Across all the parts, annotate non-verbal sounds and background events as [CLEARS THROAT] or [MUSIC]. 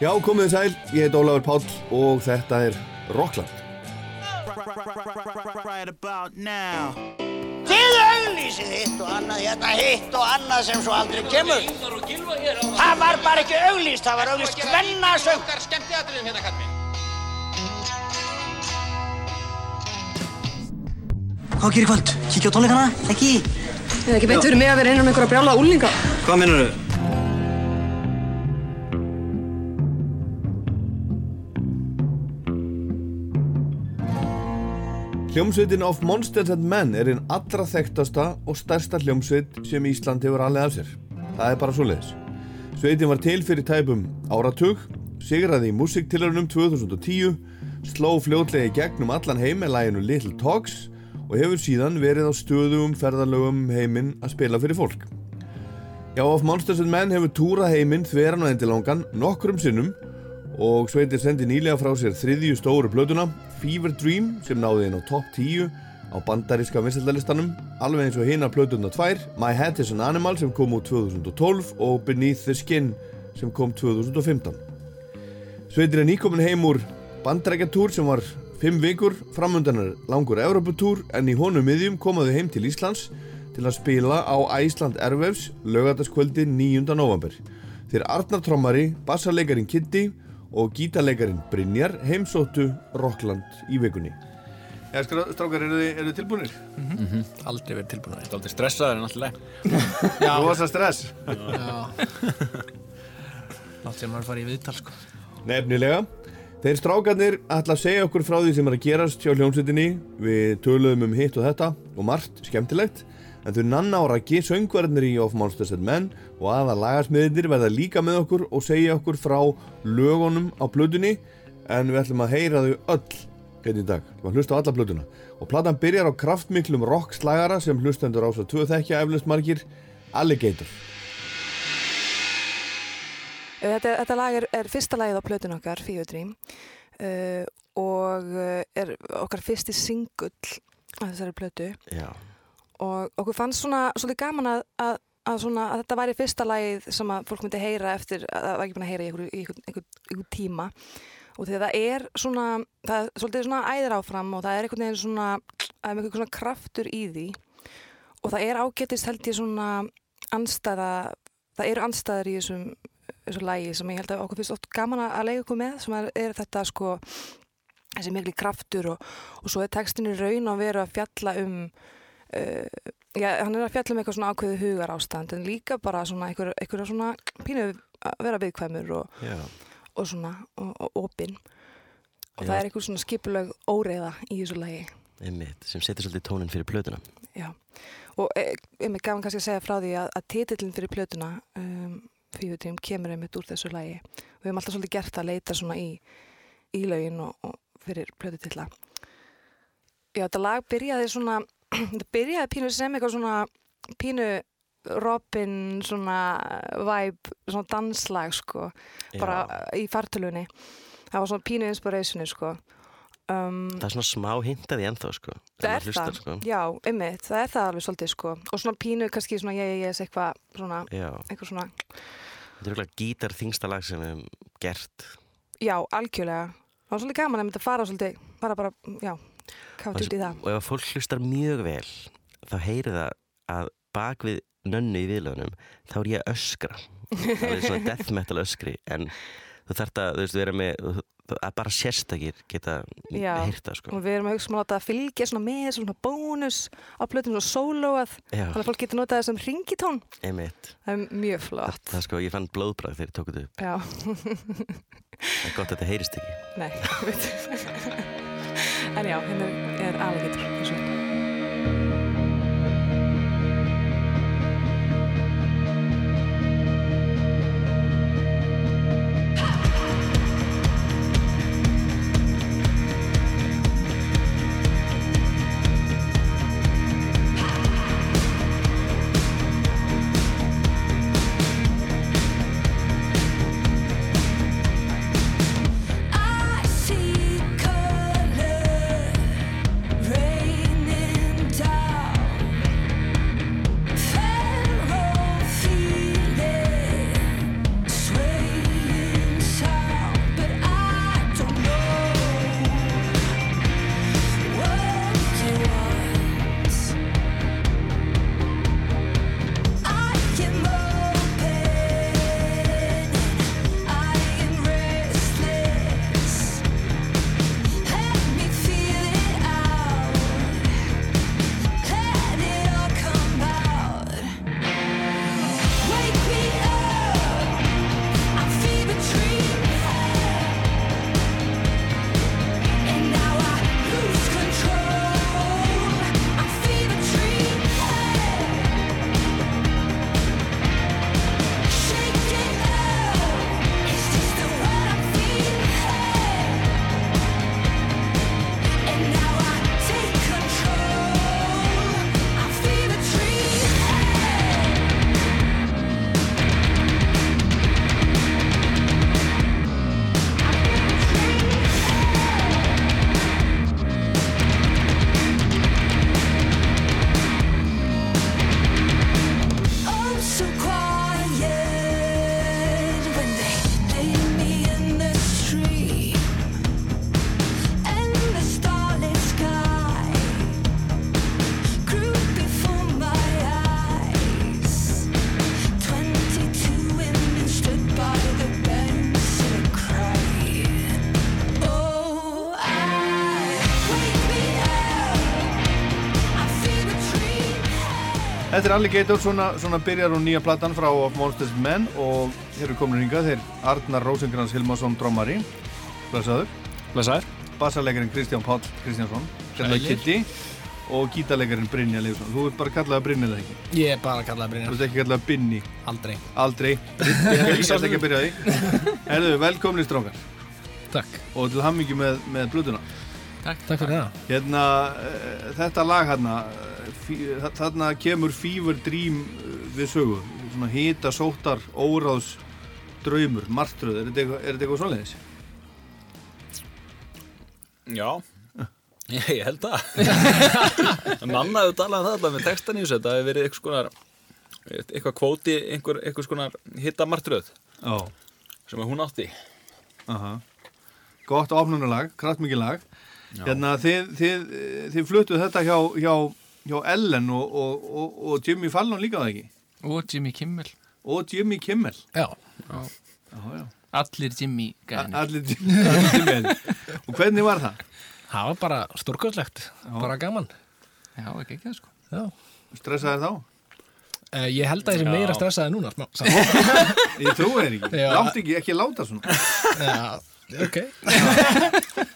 Já, komið þið sæl, ég heit Ólafur Páll og þetta er Rockland. Þið auglýsið hitt og annað, hérna hitt og annað sem svo aldrei kemur. Það var bara ekki auglýst, það var auglýst hvennasöng. Hvað gerir kvöld? Kíkja á tónleikana? Ekki? Eða ekki beint fyrir mig að vera einan um einhverja brjála úlinga. Hvað minnur þau? Hljómsveitin of Monsters and Men er einn allra þekktasta og stærsta hljómsveit sem Ísland hefur alveg af sér. Það er bara svo leiðis. Sveitin var til fyrir tæpum áratug, sigraði í musiktilörunum 2010, sló fljótlega í gegnum allan heim með læginu Little Talks og hefur síðan verið á stöðugum ferðalögum heiminn að spila fyrir fólk. Já, of Monsters and Men hefur túrað heiminn þveran og endilangan nokkrum sinnum og Sveitir sendi nýlega frá sér þriðju stóru blötuna Fever Dream sem náði inn á top 10 á bandaríska vissildalistanum alveg eins og hina blötuna tvær My Head is an Animal sem kom út 2012 og Beneath the Skin sem kom 2015 Sveitir er nýkomin heim úr bandarækjatúr sem var 5 vikur framundanar langur Europatúr en í honum miðjum komaðu heim til Íslands til að spila á Æsland Airwaves lögataskvöldi 9. november Þeir Arnar Trommari, bassarleikarin Kitty og gítarleikarin Brynjar heimsóttu Rockland í vikunni. Já, strákar, eru þið, þið tilbúinir? Aldrei verið tilbúin að þetta. Aldrei stressaður en alltaf [LAUGHS] Já. Rosa stress. Látt sem maður farið í viðtal sko. Nefnilega. Þeir strákarnir ætla að segja okkur frá því sem er að gerast hjá hljómsveitinni. Við töluðum um hitt og þetta og margt skemmtilegt. En þau nanna á raki söngverðnir í Of Monsters and Men og aða lagasmiðinir verða líka með okkur og segja okkur frá lögunum á blöðunni en við ætlum að heyra þau öll hérna í dag, við ætlum að hlusta á alla blöðuna og platan byrjar á kraftmiklum rockslagara sem hlustendur ás að tvö þekkja eflust margir. Alligator. Þetta, þetta lag er, er fyrsta lagið á plötun okkar, Dream, uh, og uh, er okkar fyrsti singull af þessari plötu. Já, Og okkur fannst svona svolítið gaman að, að, að, svona, að þetta væri fyrsta lagið sem að fólk myndi heyra eftir að það var ekki búin að heyra í einhver, tíma. Og því að það er svona, það er svolítið svona æðir áfram og það er einhvern veginn svona, það er einhvern svona kraftur í því. Og það er ágetist held ég svona anstæða, það eru anstæðar í þessum þessu lægi sem ég held að okkur finnst oft gaman að leiða okkur með sem er, er þetta sko þessi mikli kraftur og, og svo er textinu raun að vera að fjalla um uh, já, hann er að fjalla um eitthvað svona ákveðu hugar ástand en líka bara svona eitthvað, eitthvað svona pínu að vera viðkvæmur og, og svona og, opinn og Já. það er eitthvað svona skipuleg óreiða í þessu lægi einmitt, sem setur svolítið tónin fyrir plötuna. Já, og e, einmitt gafan kannski að segja frá því að, að titillin fyrir plötuna um, Fífutím kemur einmitt úr þessu lagi. Við höfum alltaf svolítið gert að leita svona í, í lögin og, og fyrir plötutilla. Já, þetta lag byrjaði svona, þetta byrjaði pínu sem eitthvað svona pínu Robin svona vibe, svona danslag sko, bara í fartölunni. Það var svona pínu inspirationi sko. Um, Það er svona smá hintaði ennþá, sko. Það er hlustar, það, Sko. já, einmitt, það er það alveg svolítið sko og svona pínu kannski svona ég, ég, ég, eitthvað svona, Já, eitthvað svona þetta er okkur gítar þingsta lag sem við hefum gert. já, algjörlega, það var svolítið gaman að mynda að fara svolítið, bara bara, já kátt út í það, Og ef að fólk hlustar mjög vel, þá heyrir það að bak við nönnu í viðlögunum, þá er ég að öskra. Það er svona death metal öskri, en þú þarft að, þú veist, vera með, að bara sérstakir geta Já. heyrta, sko. og við erum að hugsa um að láta það fylgja svona með svona bónus á plötum svona sólóað, Já, þannig að fólk getur notað það sem ringitón, einmitt. það er mjög flott Það er sko, ég fann blóðbragð þegar ég tók þetta upp. já, [LAUGHS] Það er gott að þetta heyrist ekki. nei, [LAUGHS] en já, er, er alveg getur Þetta er Alligator, svona, svona byrjar hún nýja platan frá Of Monsters Men og hér er komin hingað þeir Arnar Rósengrans Hilmarsson Drómari Blessaður, Lesaður? bassarleikarinn Kristján Páll Kristjánsson Kallað Sælir. Kitty og gítarleikarinn Brynja Leifsson. Þú ert bara kallaða Brynja eða ekki? Ég er bara að kalla það Þú ert ekki kallaða Binni? Aldrei. Aldrei. [LAUGHS] Ég ætla ekki að byrja því. Herðu, velkomni strákar. Takk. og til hammingi með, með blöðuna Takk. Takk fyrir það. Hérna, uh, þetta lag hérna þa- þarna kemur Fever Dream uh, við sögu. Svona hita, sóttar, óráðs draumur, martröð, er þetta eitthvað, er þetta eitthvað svoleiðis? Já, ég, [LAUGHS] ég held það. [LAUGHS] Nanna hefur talað um það alltaf með textan í þessu. Þetta hefur verið eitthvað skonar eitthvað kvóti, einhver, eitthvað skonar hittamartröð Já, sem hún átti. Aha. Gott opnunalag, kraftmikið lag Hérna, þið, þið, þið fluttuð þetta hjá, hjá, hjá Ellen og, og, og, og Jimmy Fallon líka það ekki? Og Jimmy Kimmel Og Jimmy Kimmel Já. Já, já Allir Jimmy gæðinir Allir, Jimmy Og hvernig var það? Það var bara stórkvæslegt. Bara gaman. Já, ekki ekki það sko Já. Stressaðir þá? Uh, ég held að ég sé Já. meira stressaði núna. smá- samt. Ég trúi þér ekki, Já. látt ekki, ekki láta svona Já. Ok.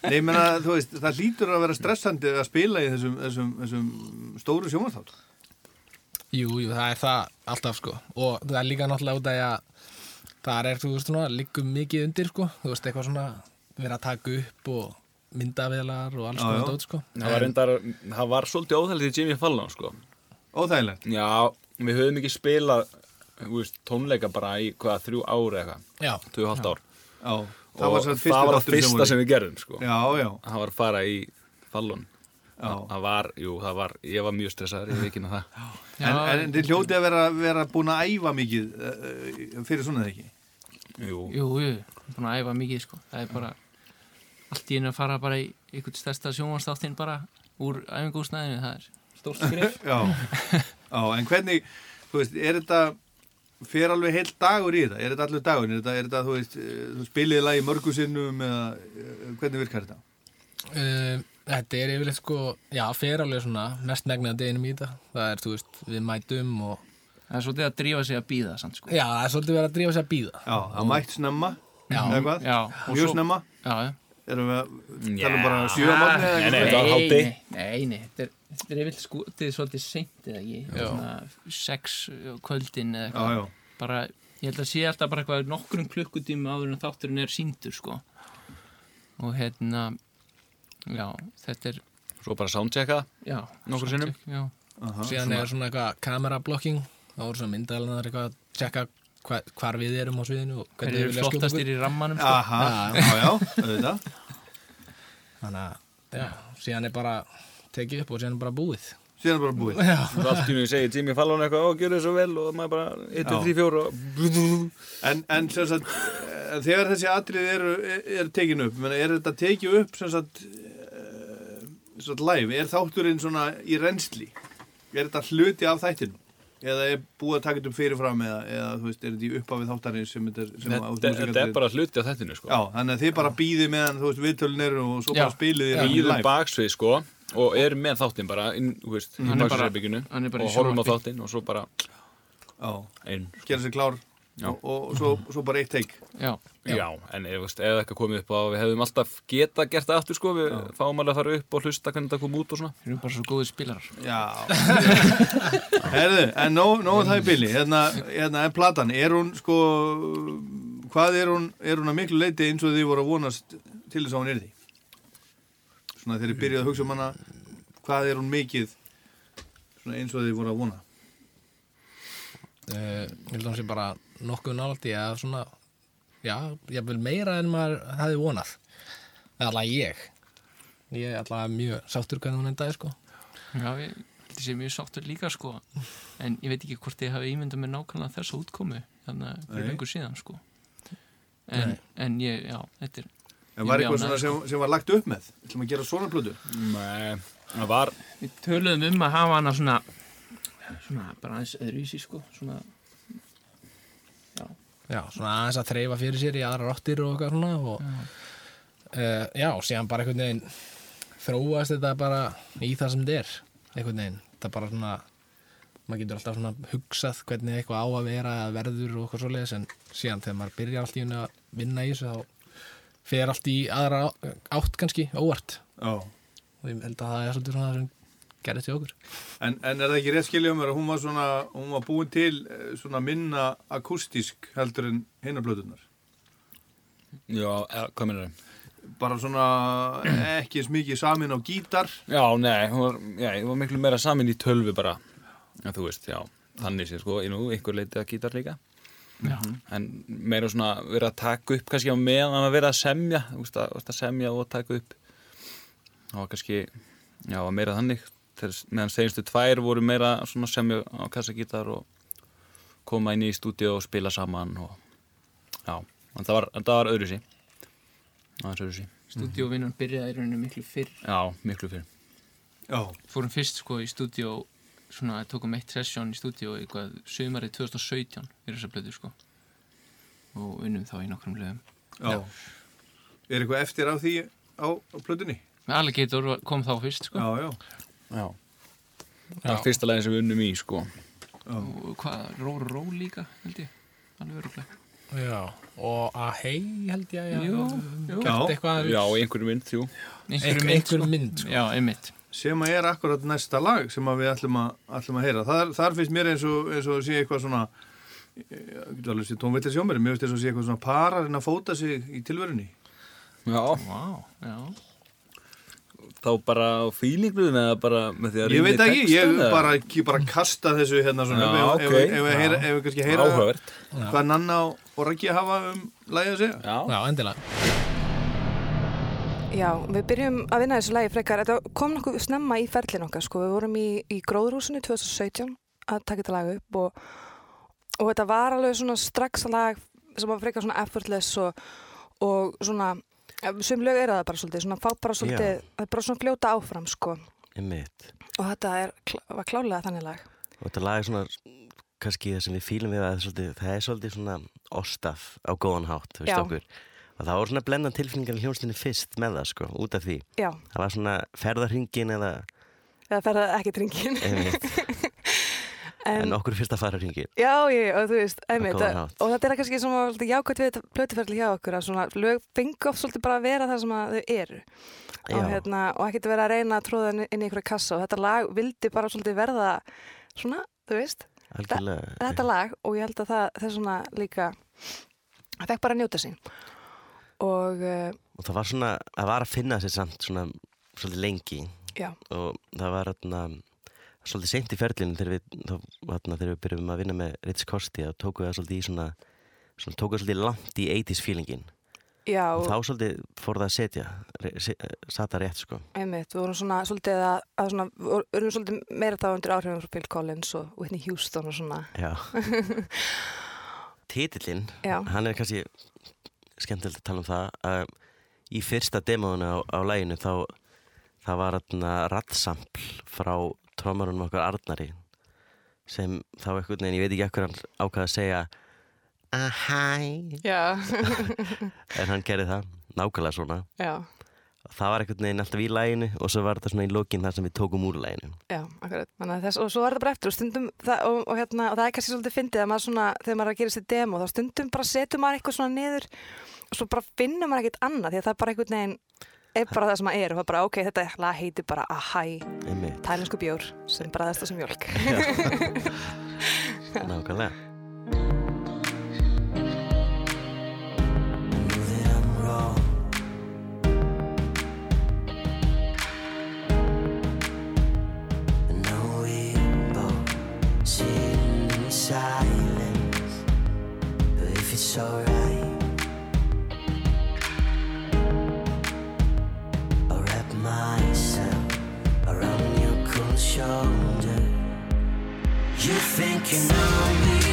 Nei, ég meina, þú veist, það hlýtur að vera stressandi að spila í þessum, þessum, þessum stóru sjónvarþátt. Jú, jú, það er það alltaf sko. Og það er líka náttúrulega út af því að það er, þú veist, líkum mikið undir sko. Þú veist, eitthvað svona vera að taka upp og myndavélar og alls konar dót sko. það var, reyndar, það var svolítið óþægilegt í Jimmy Fallon sko. Óþægilegt. Já, við höfum ekki spilað þú veist, tónleika bara í hvað, þrjú ári eitthvað, Já. tvö og hálft ár Já, það var fyrsti það var það fyrsta sem við gerðum sko. Já, já, það var að fara í Fallon. Já. það var, jú, það var, ég var mjög stressaður ég veit ekki það. En, en þið hljótið að vera, vera búin að æfa mikið uh, fyrir svona eða ekki? Jú, Jú, jú, búin að æfa mikið sko. Það er bara allt í einu að fara bara í einhvern stærsta sjónvarstáttinn bara úr æfingúsnæðinu Það er stórt skrif [LAUGHS] Já, já, en hvernig, þú veist, er þetta, fer alveg heilt dagur í þetta? Er þetta allur dagur? Er þetta, er þetta þú veist, eh, þú spiliði lagi mörgu sinnum eða eh, hvernig virkar þetta? Uh, þetta er yfirleitt sko, já, fer alveg svona mest megnið að deginum í þetta. Það er, þú veist, við mætum og Það er svolítið að drífa sig að býða samt sko já, það er svolítið að drífa sig að býða. Já, það mætt snemma, eða hvað? Mjög snemma? Já, já Erum við að tala um bara sjö á mótni eða Nei, nei, eitthvað? nei, nei, nei, þetta er, þetta er yfirleitt skotið svolítið seint eða ekki? Svona sex á kvöldin eða Já, eitthvað. Já, bara, ég held að sé alltaf bara eitthvað nokkrum klukkutíma áður en þátturinn er síndur sko. Og hérna já, þetta er svo bara soundchecka já, Nokkrum sinnum? já, Síðan er svona eitthvað kamerablocking, þá eru svona myndalinar eitthvað að tjekka hva, hvar við erum á sviðinu og hver hvernig eru við flottastir í rammanum sko. Aha, já, já, auðvitað. Þannig að, já, síðan er bara tekið upp og síðan er bara búið. Síðan er bara búið. Og allt í mjög segir Jimmy Fallon eitthvað, ó, gjör þið svo vel og maður bara, 1, Já. 2, 3, 4 og En, en sem sagt, eh, þegar þessi atrið eru, er tekin upp menn, er þetta tekið upp sem sagt, eh, sem sagt live, er þátturinn svona í reynsli er þetta hluti af þættinu eða er búið að taka þetta upp fyrirfram eða, eða þú veist, er þetta í uppafið þáttarins sem þetta er, sem að- þetta þetta er bara hluti af þættinu sko. Já, þannig að þið bara býðið meðan, þú veist, viðtölun eru og svo Já. bara spilið Býðum live. baksvið sko og erum með þáttinn bara inn, veist, í Hann er bara- baksviðsherbygginu hann er bara í og horfum á þáttinn og svo bara Já, einn gera sér klár. Já. og, og svo, svo bara eitt teik já, Já, en ef, veist, ef eitthvað komið upp á við hefðum alltaf geta gert það aftur sko við fáum alveg að fara upp og hlusta hvernig það kom út og svona. Við erum bara svo góðir spilarar. Já. [LAUGHS] Herðu, en nóg nó það í bili hérna, hérna, en platan, er hún sko hvað er hún er hún að miklu leiti eins og þið voru að vonast til þess að hún er því svona þegar þið byrjuðu að hugsa um hana hvað er hún mikið svona eins og þið voru að vona Uh, ég held að hún sé bara nokkuð nálægt í að svona, já, ég vil meira en maður hefði vonað. Eða allavega ég. Ég er allavega mjög sáttur hvernig hún endaði, sko. já, ég þetta sé mjög sáttur líka sko en ég veit ekki hvort ég hafi ímyndað með nákvæmlega þessa útkomu þannig að fyrir lengur síðan sko en, en ég, já, þetta er en var er eitthvað svona ánægður, sem, sem var lagt upp með? Ætlum að gera svona plötu? Nei, það var við töluðum um að hafa hana svona svona bara aðeins öðruvísi sko. Svona Já, svona aðeins að þreyfa fyrir sér í aðra rottir og eitthvað svona og uh, já, síðan bara einhvern veginn þróast þetta bara í það sem þetta er einhvern veginn, það bara svona maður getur alltaf svona hugsað hvernig eitthvað á að vera eða verður og eitthvað svoleiðis en síðan þegar maður byrjar allt í henni að vinna í þessu þá fer allt í aðra átt kannski óvart Já. og ég held að það er svolítið svona það sem gerðist til okkur En, en er það ekki rétt skiljað mér að hún var svona, hún var búin til eh, svona minna akústísk heldur en hinnablöðunar? Já, hvað minnur þau? Bara svona ekki eins mikið samin á gítar. Já, nei, hún var, já, ég var miklu meira samin í tölvu bara en þú veist, já, þannig sé sko, ég nú, einhver leiti að gítar líka Já. en meira svona verið að taka upp kannski á meðan að vera að semja veist að, að semja og taka upp. Það var kannski já, var meira þannig. Meðan seginstu tvær voru meira svona semja á kassagítar og koma inn í stúdíu og spila saman og já, en það var, en það var öðru sí það var öðru sí Stúdíóvinnun byrjaði í rauninu miklu fyrr. Já, miklu fyrir Já. Fórum fyrst sko í stúdíó svona, tókum eitt sessjón í stúdíó eitthvað sömarið 2017 fyrir þessa blödu sko. Og unnum þá í nokkrum lögum Já. Er eitthvað eftir á því á, á plötunni? Alligator var- kom þá fyrst sko. Já, já. já, það var fyrsta leginn sem við unnum í sko. Og hvað, Ró Ró líka held ég, alveg öruglega Já, og að hei held ég að Jú, jú. gert eitthvað já, í einhverju mynd, jú. Einhver- einhver mynd, sko. Já, einmitt Sem að er akkurat næsta lag sem að við ætlum að, ætlum að heyra. Þar, þar finnst mér eins og, eins og sé eitthvað svona, ég getur alveg sé tónvillir sjá mér, finnst eins og sé eitthvað svona pararinn að fóta sig í tilverunni. já, Vá, já þá bara fílingluðin eða bara með því að Ég veit ekki, ég bara, ég bara kasta þessu hérna svona, Já, ef, ok, ef, ef, heyra, ef við kannski heyra Áhugavert. hvað Nanna og, Raggi hafa um lagið að segja. já, Já, endilega Já, við byrjum að vinna þessu lagi frekar. Þetta kom nokkuð snemma í ferlin okkar, sko. Við vorum í, í gróðrúsinu 2017 að taka þetta lag upp og, og þetta var alveg svona strax lag sem var frekar svona effortless og, og svona, sem lög er það bara svolítið, svona fá bara svolítið, það er bara svona fljóta áfram, sko. Einmitt. Og þetta er, var klálega þannig lag. Og þetta lag er svona, kannski það sem við fýlum við að það er svolítið, það er svolítið svona ostaf á góðan hátt, þú veist Já. Og það voru svona blendan tilfinningar í hljónstinni fyrst með það, sko, út af því. Já, Það var svona ferðarhringin eða, það ferða ekki tringin. einmitt, [LAUGHS] En, en okkur fyrst að fara hringin. Já, ég, og þú veist, einmitt, og þetta er kannski svona jákvæmt við plötuferli hjá okkur að svona lög fengi oft svolítið bara að vera það sem að þau eru og, hérna, og ekkert vera að reyna að tróða inn í einhverja kassa og þetta lag vildi bara svolítið verða svona, þú veist, Algjörlega. þetta lag og ég held að það, það er svona líka það fekk bara að njóta sín og uh, Og það var svona, það var að finna sér samt svona svolítið lengi. Já, og það var þarna svolítið seint í ferlinu þegar við, þá, þarna, þegar við byrjum að vinna með Ritz Kosti og tóku það svolítið í svona, svona tóku það svolítið langt í 80s feelingin. Já, og þá svolítið fór það að setja sata rétt sko. Einmitt, við vorum svona svolítið að, að svona, við vorum svolítið meira þá undir áhrifum frá Phil Collins og Whitney Houston og svona. Já. [LAUGHS] Titillinn, Já. hann er kannski skemmtilegt að tala um það að í fyrsta demóinu á, á læginu þá það var þarna rattsampl frá trómarunum okkar Arnari sem þá einhvern veginn, ég veit ekki ekkur hann ákvaða að segja ahæ [LAUGHS] en hann gerði það, nákvæmlega svona. Já það var einhvern veginn alltaf í læginu og svo var þetta svona í lokin þar sem við tókum úr læginu Já, akkurat, þess, og svo er þetta bara eftir og stundum, það, og, og, hérna, og það er kannski svolítið fyndið að maður svona, þegar maður er að gera sér demo þá stundum bara setur maður eitthvað svona niður og svo bara finnur maður ekkert annað því að það er bara einhvern veginn, er bara það sem maður er og það er bara, ok, þetta lag heitir bara Ahæ, tælensku bjór sem bræðast það sem mjölk nákvæmlega silence. But if it's alright, I'll wrap myself around your cold shoulder. You think you know me?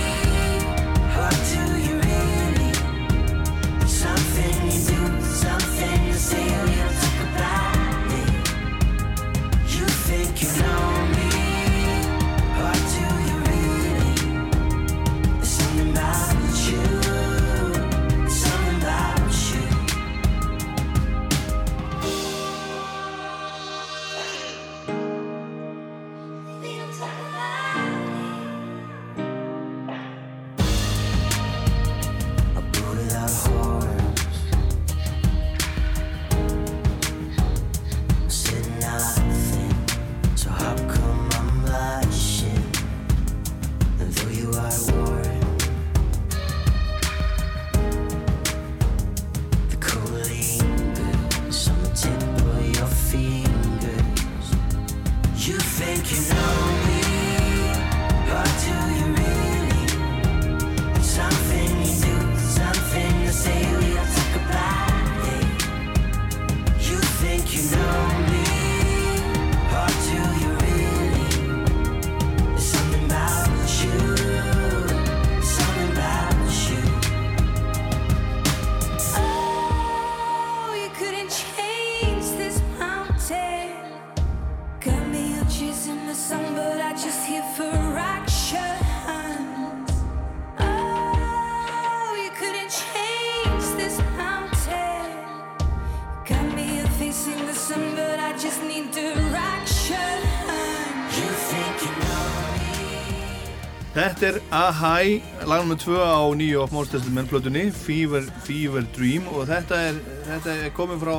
Er Ahai, lag nr. 2 á nýju of Most Tested Men plötunni, Fever, Fever Dream og þetta er, þetta er komið frá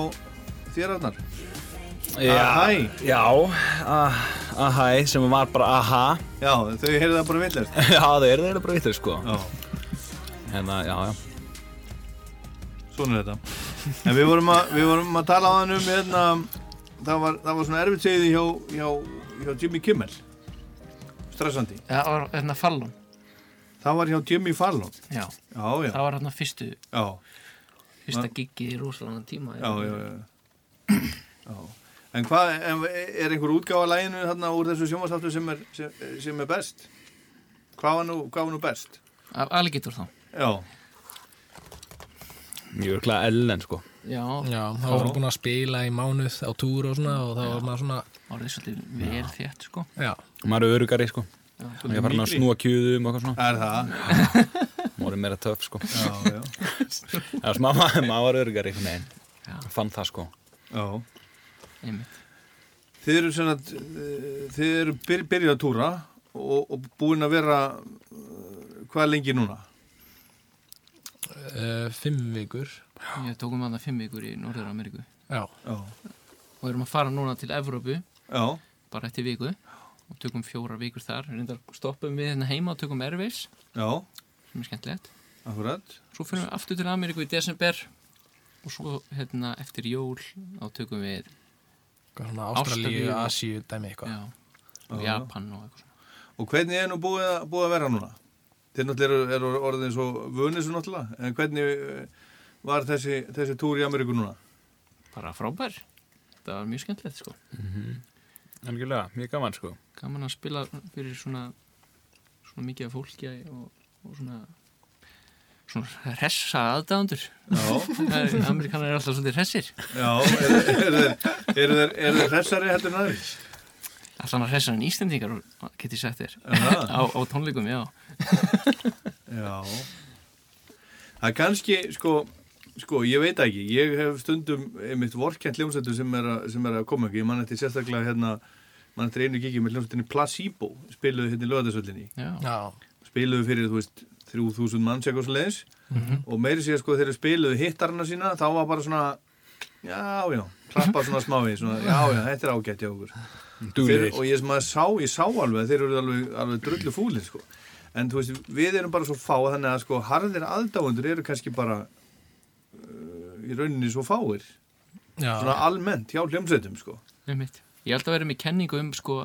þér Arnar. Ahai. Já, ah, ahæ, sem var bara aha. Já, þau heyrðu það bara villast. [LAUGHS] já, það er það bara vittur, sko. Hérna, já, já. svona er þetta. En við vorum að, við vorum að tala á hann um hérna, það var, það var svona erfitt segið hjá, hjá, hjá Jimmy Kimmel. Stressandi. Já, það var hérna Fallon Það var hjá Jimmy Fallon. Já, Já, já, það var hérna fyrstu já, fyrsta giggi í rosalega tíma já, já, já. já. En hvað, en er einhver útgáfa læginu þarna úr þessu sjónvastáttu sem er, sem, sem er best? Hvað var nú, hvað var nú best? Af Alligator þá Já, Mjög örglega ellen, sko. Já, Já, þá voru búin að spila í mánuð á túr og svona og þá var maður svona, árið svolítið vel þétt sko já, Maður er örugari, sko. Ég var hann að snúa kjúðum og eitthvað svona. er það? Maður er meira töff, sko. Já, já, Það var smá, [LAUGHS] maður var örugari, veginn. Fann það, sko. Þið eru svona, þið eru byr, byrjuð að túra og, og búin að vera, eh, hvað lengi núna? uh, fimm vikur, Ég tókum að það fimm vikur í Norður Ameríku já, Já, og erum að fara núna til Evrópu já, bara eftir viku og tökum fjóra vikur þar. Reyndar stoppum við hérna heima og tökum Airways. Já, sem er skemmtilegt. Akkurat. svo fyrir við aftur til Ameríku í desember. Og svo hérna eftir jól þá tökum við Ástralíu Asíu, dæmi eitthvað. já, og Já. Japan og eitthvað svona. Og hvernig er nú búið að, búið að vera núna? Þið náttúrulega eru, eru orðin svo vunið svo náttúrulega, en hvernig eh, var þessi, þessi túr í Ameríku núna? bara frábær. Það var mjög skemmtilegt sko Algjörlega, mjög gaman, sko. gaman að spila fyrir svona svona mikið af fólki og, og svona svona hressa aðdáðandur Já, [LAUGHS] Amerikanar er alltaf svolítið hressir já, eru þeir, hressari heldur en aðri? alltaf hressar en Íslendingar get ég sagt þér á, á tónleikum, já Já. Það er kannski, sko, sko, ég veit ekki, ég hef stundum einmitt vorkent hljómsveitur sem er sem er að koma ekki, ég man eftir sérstaklega hérna, man eftir einu gigi með hljómsveitinni Placebo, spiluðu hérna í lögadagsvöllinni, já, Já, spiluðu fyrir, þú veist, 3000 manns eitthvað svo leiðis og meiri sér sko þegar þeir spiluðu hittarna sína, þá var bara svona, já, já, klappa svona smávið, svona, já, já, þetta er ágætt hjá okkur. Og ég sem að sá, ég sá alveg þeir eru alveg, alveg drullu fúlir sko. en þú veist, við erum bara svo fá þannig að sko í rauninni svo fáir. Já, svona almennt hjá hljómsveitum sko. Einmitt. Ég held að vera með kenningu um sko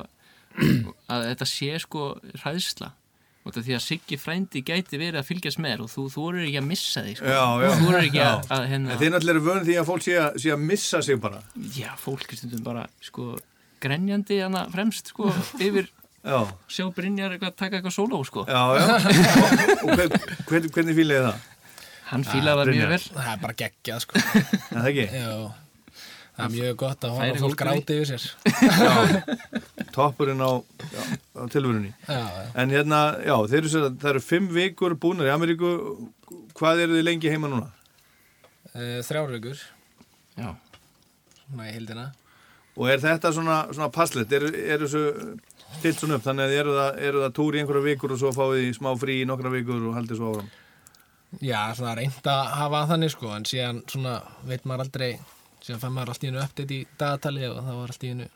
að þetta sé sko hræðsla. Og þetta því að Siggi frændi gæti verið að fylgjast með og þú, þú eru ekki að missa þig sko. Já, já. þú eru ekki að, að hérna, en þeir náttúrulega eru vönd því að fólk sé að, sé að missa sig bara. Já, fólk er stundum bara sko grenjandi hana fremst sko yfir já, sjá Brynjar eitthvað taka eitthvað sóló sko. Já, já. Og, og hvern, hvern, hvernig fílaði það? Hann fílar það Brynjar. mjög vel það er bara geggjað, sko. [LAUGHS] Er það ekki? Já, það er mjög gott að horfa fólk í. gráti yfir sér. [LAUGHS] Já, toppurinn á, á tilvörunni Já, já. en hérna, já, þeir eru, sér, það eru fimm vikur búnar í Ameríku hvað eru þið lengi heima núna? Uh, þrjár vikur, já, svona í hildina. Og er þetta svona, svona passlet, er, er þessu stilt svona upp, þannig að eru það, eru það túr í einhverja vikur og svo fáið þið smá frí í nokkra vikur og haldið svo áram? Já, svona reynd að hafa þannig, sko, en síðan svona veit maður aldrei, síðan fann maður allt í hennu uppdate í dagatali og það var allt í hennu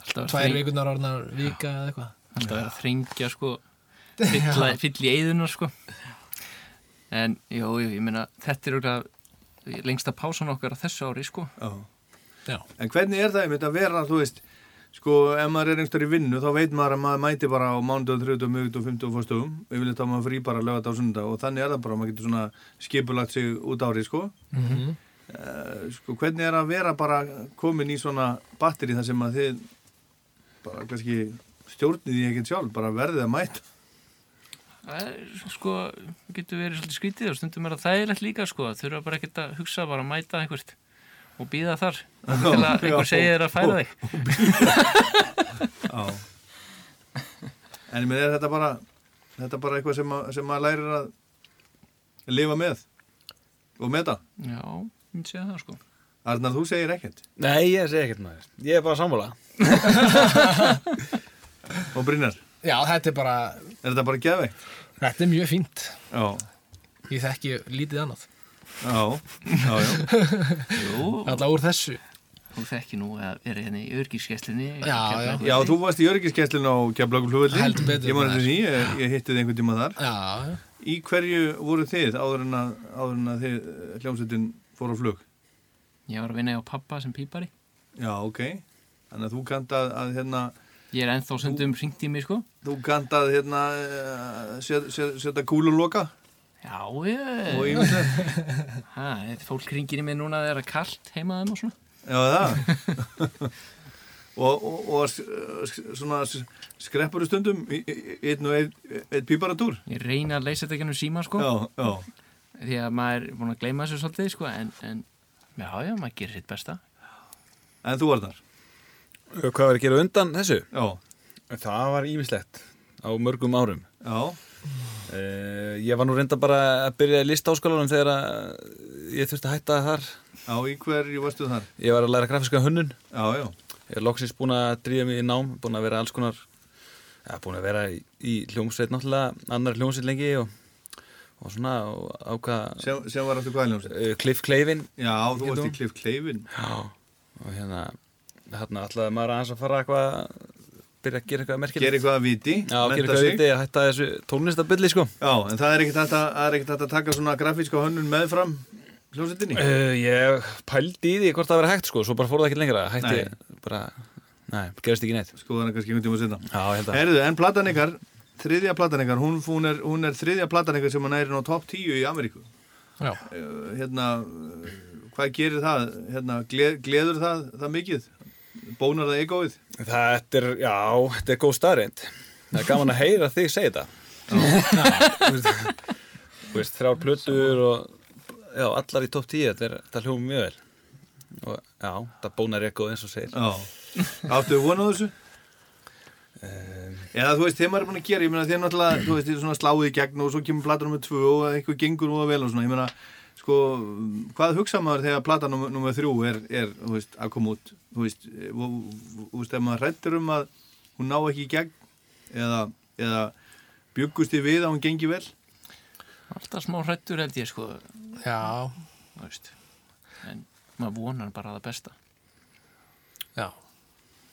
alltaf tvær vikurnar orðnar vika eða eitthvað. alltaf vera að þrengja sko [LAUGHS] fylla, fylla í eyðunar sko. En jú, jú, ég meina þetta er auðvitað lengsta pásan okkar á þessu ári sko. Já. En hvernig er það einmitt að vera, þú veist, sko, ef maður er einhverjum í vinnu, þá veit maður að maður mæti bara á þrjóðdöð, mögudöð og fymtudöð og fórstugum, yfirleitt þá maður frí bara lögat á sundag og þannig er það bara, maður getur svona skipulagt sig út árið, sko. Mhm. Eh, sko, hvernig er að vera bara komin í svona batteri þar sem að þið bara kannski stjórnið því ekkert sjálf, bara verðið að mæta. það er sko, getur verið svolítið skrítið og stundum er það þægilegt líka sko þurfa bara ekkert að hugsa, bara að mæta einhvert og býða þar til að einhver segir þér að færa þig [LAUGHS] Já. En ég með er þetta bara, þetta bara eitthvað sem, að, sem maður lærir að lifa með og meta. já, ég segja það sko Arnar, þú segir ekkert. Nei, ég segi ekkert maður. Ég er bara sammála. [LAUGHS] Og Brynjar, Já, þetta er bara, Er þetta bara geðveikt? þetta er mjög fínt. Já, Ég þekki lítið annað. Já, já, já. Jú, Alltaf úr þessu. þú þekki nú að vera hérna í örgiskeslinni Já, já. Já, þú varst í örgiskesslun á Keflagur flugvelli Heldur betur, Ég maður. eftir því, ég, ég hitti þið einhvern tíma þar Já, já. Í hverju voru þið áður en að, áður en að þið eh, hljómsveitin fór á flug? Ég var að vinna á pappa sem pípari Já, ok Þannig að þú kant að, að hérna Ég er ennþá sundum ringt í mig sko Þú kant að hérna eh, set, set, setja kúluloka Já, ég [LAUGHS] Ha, fólk ringir í mig núna að það er að kallt heimaðum og svona. Já, það? [LAUGHS] Og, og, og svona skreppur stundum einn og einn ein píparatúr Ég reyna að leysa þetta gennum síma sko. Já, já, Því að maður er búin að gleyma þessu svolítið sko En, en já, já, maður gerir sitt besta. En þú var þar Hvað var að gera undan þessu? Já, Það var ímislegt á mörgum árum. já, Uh, ég var nú reynda bara að byrja í listáskólanum þegar ég þurfti að hætta þar. já, í hverju varstu þar? Ég var að læra grafiska hönnun. Já, já, Ég er loksins búin að dríða mig í nám, búin að vera alls konar, ja, búin að vera í, í hljómsveit náttúrulega, annar hljómsveit lengi og, og svona ákvað sem var aftur hvað hljómsveit? uh, Cliff Clavin. Já, þú varst í. Cliff Clavin Já, og hérna, hérna ætlaði maður aðeins að fara eitthvað, byrja að gera eitthvað merkilegt. Gera eitthvað að viti, Já, gera eitthvað að viti, að hætta þessu tónlistabilli sko. Já, en það er ekkert að, er að taka svona grafíska hönnun meðfram hljómsveitinni Uh, ég pældi í því hvort það verið hægt sko, svo bara fór það ekki lengra, hætti Nei. bara, nei, gerist ekki neitt. Sko er kannski einhvern tíma að. Herðu, en platan ykkar, þriðja platan ykkar hún, hún, er, hún er þriðja platan ykkar sem að næri á top 10 í Ameríku Já. Eh, Hérna, hvað gerir það? Hérna, gle, gleður það, það mikið? Bónar það egoið? Þetta er, já, þetta er góð staðreind. Það er gaman að heyra þig segja þetta. [LAUGHS] Þú veist, þú veist, þrjár plötur og, já, allar í topp 10, þetta, er, þetta hljóðum mjög vel. Og, já, það bónar ekkoð eins og segir. Já Áttu á þessu? Eða þú veist, þeim er búin að gera, ég meina þeim náttúrulega, þú veist, er svona sláðið í gegn og svo kemur platan nummer tvö og eitthvað gengur og vel og svona, ég meina, sko, hvað hugsa maður þegar platan nummer þrjú er, er, veist, að koma út, þú veist, eh, þú veist, ef maður hrættur um að hún ná ekki í gegn eða, eða byggust þið við að hún gengi vel? Alltaf smá hrættur held ég sko Já, þú veist. En maður vonar bara það besta já.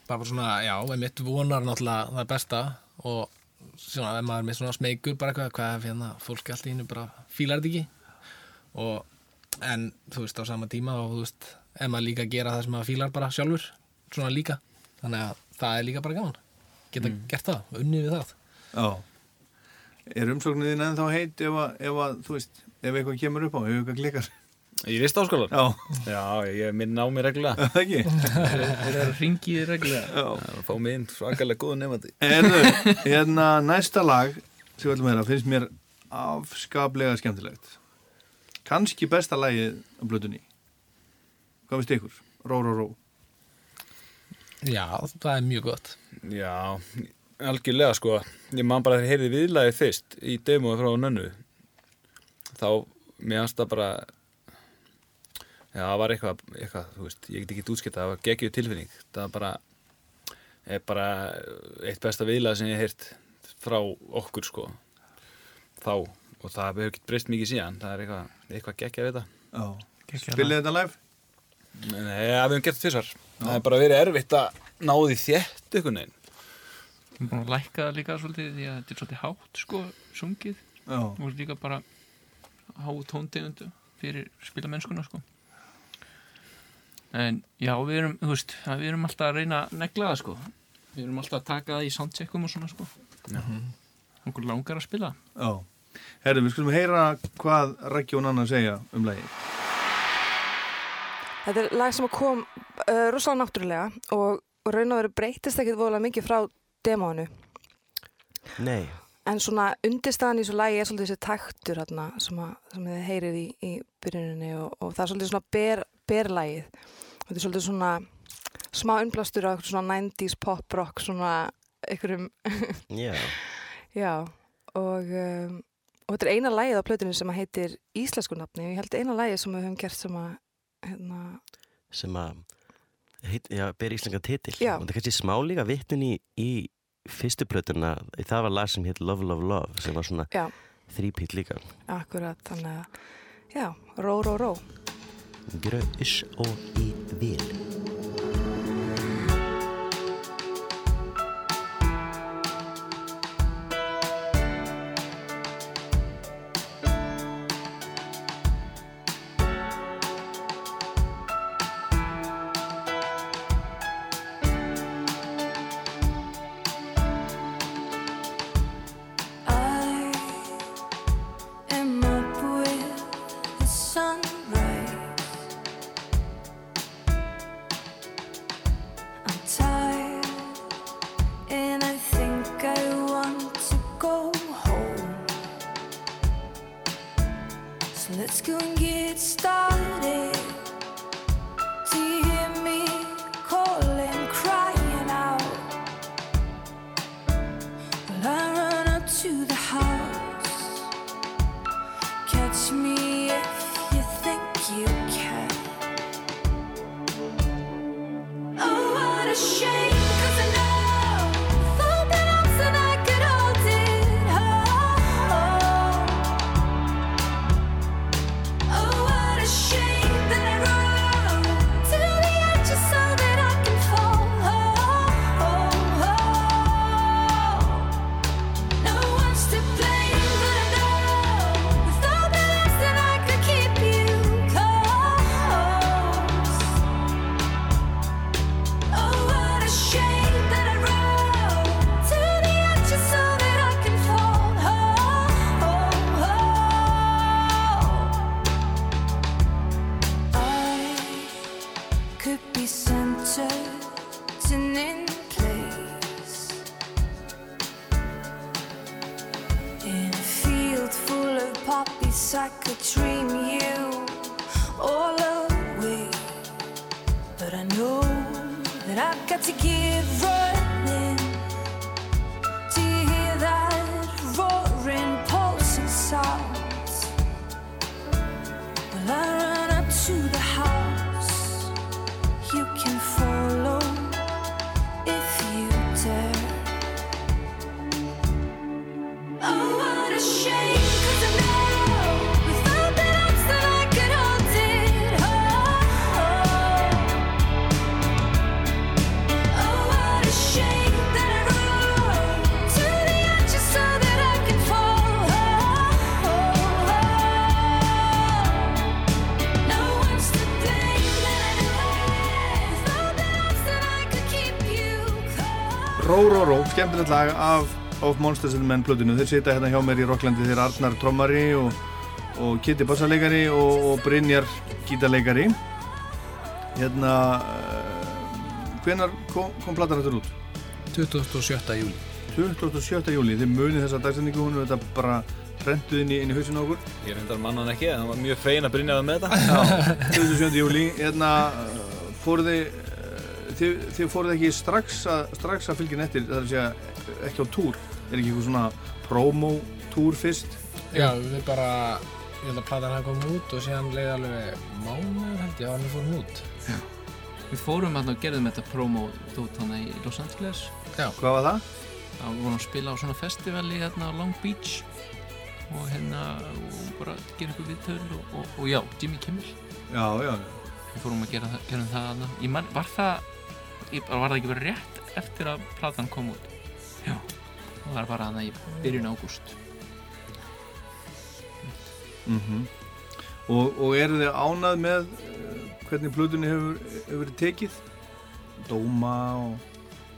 Bara svona, já, einmitt vonar náttúrulega það besta og svona, ef maður er með svona smeykur bara eitthvað, hvað ef hérna fólk allt í hennu bara fílar þetta ekki og en þú veist á sama tíma og þú veist, ef maður líka gera það sem maður fílar bara sjálfur, svona líka þannig að það er líka bara gaman geta gert það, unnið við það Já. Er umsóknir þín ennþá heit ef að, ef að, þú veist, ef eitthvað kemur upp á, ef eitthvað klikkar? Í listáskólan? Já, Já, ég minn á mig reglulega. [LAUGHS] það ekki? Þeir eru ringið reglulega Já. Það fá mig inn svakalega góða nefandi. Erðu, hérna næsta lag sem við ætlum að heyra finnst mér afskaplega skemmtilegt kannski besta lagið á blötunni hvað finnst ykkur? Ró, ró, ró. Já, það er mjög gott. Já, algjörlega sko. Ég man bara þegar heyrði viðlagið fyrst í demói frá nönnu þá mér fannst það bara já, það var eitthvað, eitthvað þú veist, ég get ekki útskipt það var geggjuð tilfinning. Það var bara er bara eitt besta viðlag sem ég hef heyrt frá okkur sko. Þá og það hefur ekki breyst mikið síðan. Það er eitthvað, eitthvað geggjað við þetta Spilið þetta live? Nei, ja, við hefum gert þessar það er bara verið erfitt að ná því þétt einhvern veginn. Ég er búin að lækka það líka svolítið því að þetta er svolítið hátt sko, sungið. Já, og líka bara há tóntegundu fyrir spila mennskuna sko. en já, við erum þú veist, að við erum alltaf að reyna að negla það sko. við erum alltaf að taka það í soundcheckum og svona sko. okkur langar að spila. Já Herðu, við skulum heyra hvað Rækki og Nanna segja um lagið. Þetta er lag sem kom uh, rosalega náttúrulega og, og raun og veru breytist ekkit voðalega mikið frá demónu Nei, en svona undirstaðan í þessu lagi er svolítið þessi taktur hérna, sem, að, sem þið heyrið í, í byrjuninni og, og það er svolítið svona ber, berlagið. Þetta er svolítið svona smá unnblastur á eitthvað svona 90s pop rock svona einhverjum já, [LAUGHS] já og, um, og þetta er eina lagið á plötunni sem heitir íslensku nafni og ég held eina lagið sem við höfum gert sem að hérna, sem að heit, já, ber íslenska titil. Já. og það er kannski smá líka vittin í, í fyrstu plötuna, það var lag sem hétt Love, Love, Love sem var svona þrípít líka. Akkurat, þannig að, já, ró, ró, ró. Grös og í vil skemmtilegt lag af Of Monsters and Men plötinu. Þeir sita hérna hjá mér í Rocklandi, þeir Arnar trommari og, og Kitty bassarleikari og, og Brynjar gítarleikari. Hérna, uh, hvenar kom, kom platan þetta út? 27. júli 27. júli, þið munið þessa dagsendingu, hún er þetta bara prentuð inn í, inn í hausinu okkur. Ég reyndar mannan ekki, en það var mjög fein að brinja það með þetta. Já, 27. júli, hérna, uh, fóruð þið, þið, þið fóruð ekki strax að, strax að fylgja nettir, það er að segja ekki á túr, er ekki eitthvað svona promo-túr fyrst? Já, við bara, ég held að platan hafa komið út og síðan leiði alveg mánuð held ég að hann fórum út. Við fórum hann og gerðum þetta promo út hann í Los Angeles Já. Hvað var það? Það við vorum að spila á svona festivali hérna á Long Beach og hérna og bara gera ykkur viðtöl og, og, og já, Jimmy Kimmel Já, já, Við fórum að gera gerum það man, var það ég, var það ekki bara rétt eftir að platan kom út Já, það var bara hana í byrjun ágúst mm og, og eru þið ánað með uh, hvernig plötunni hefur, hefur verið tekið? Dóma og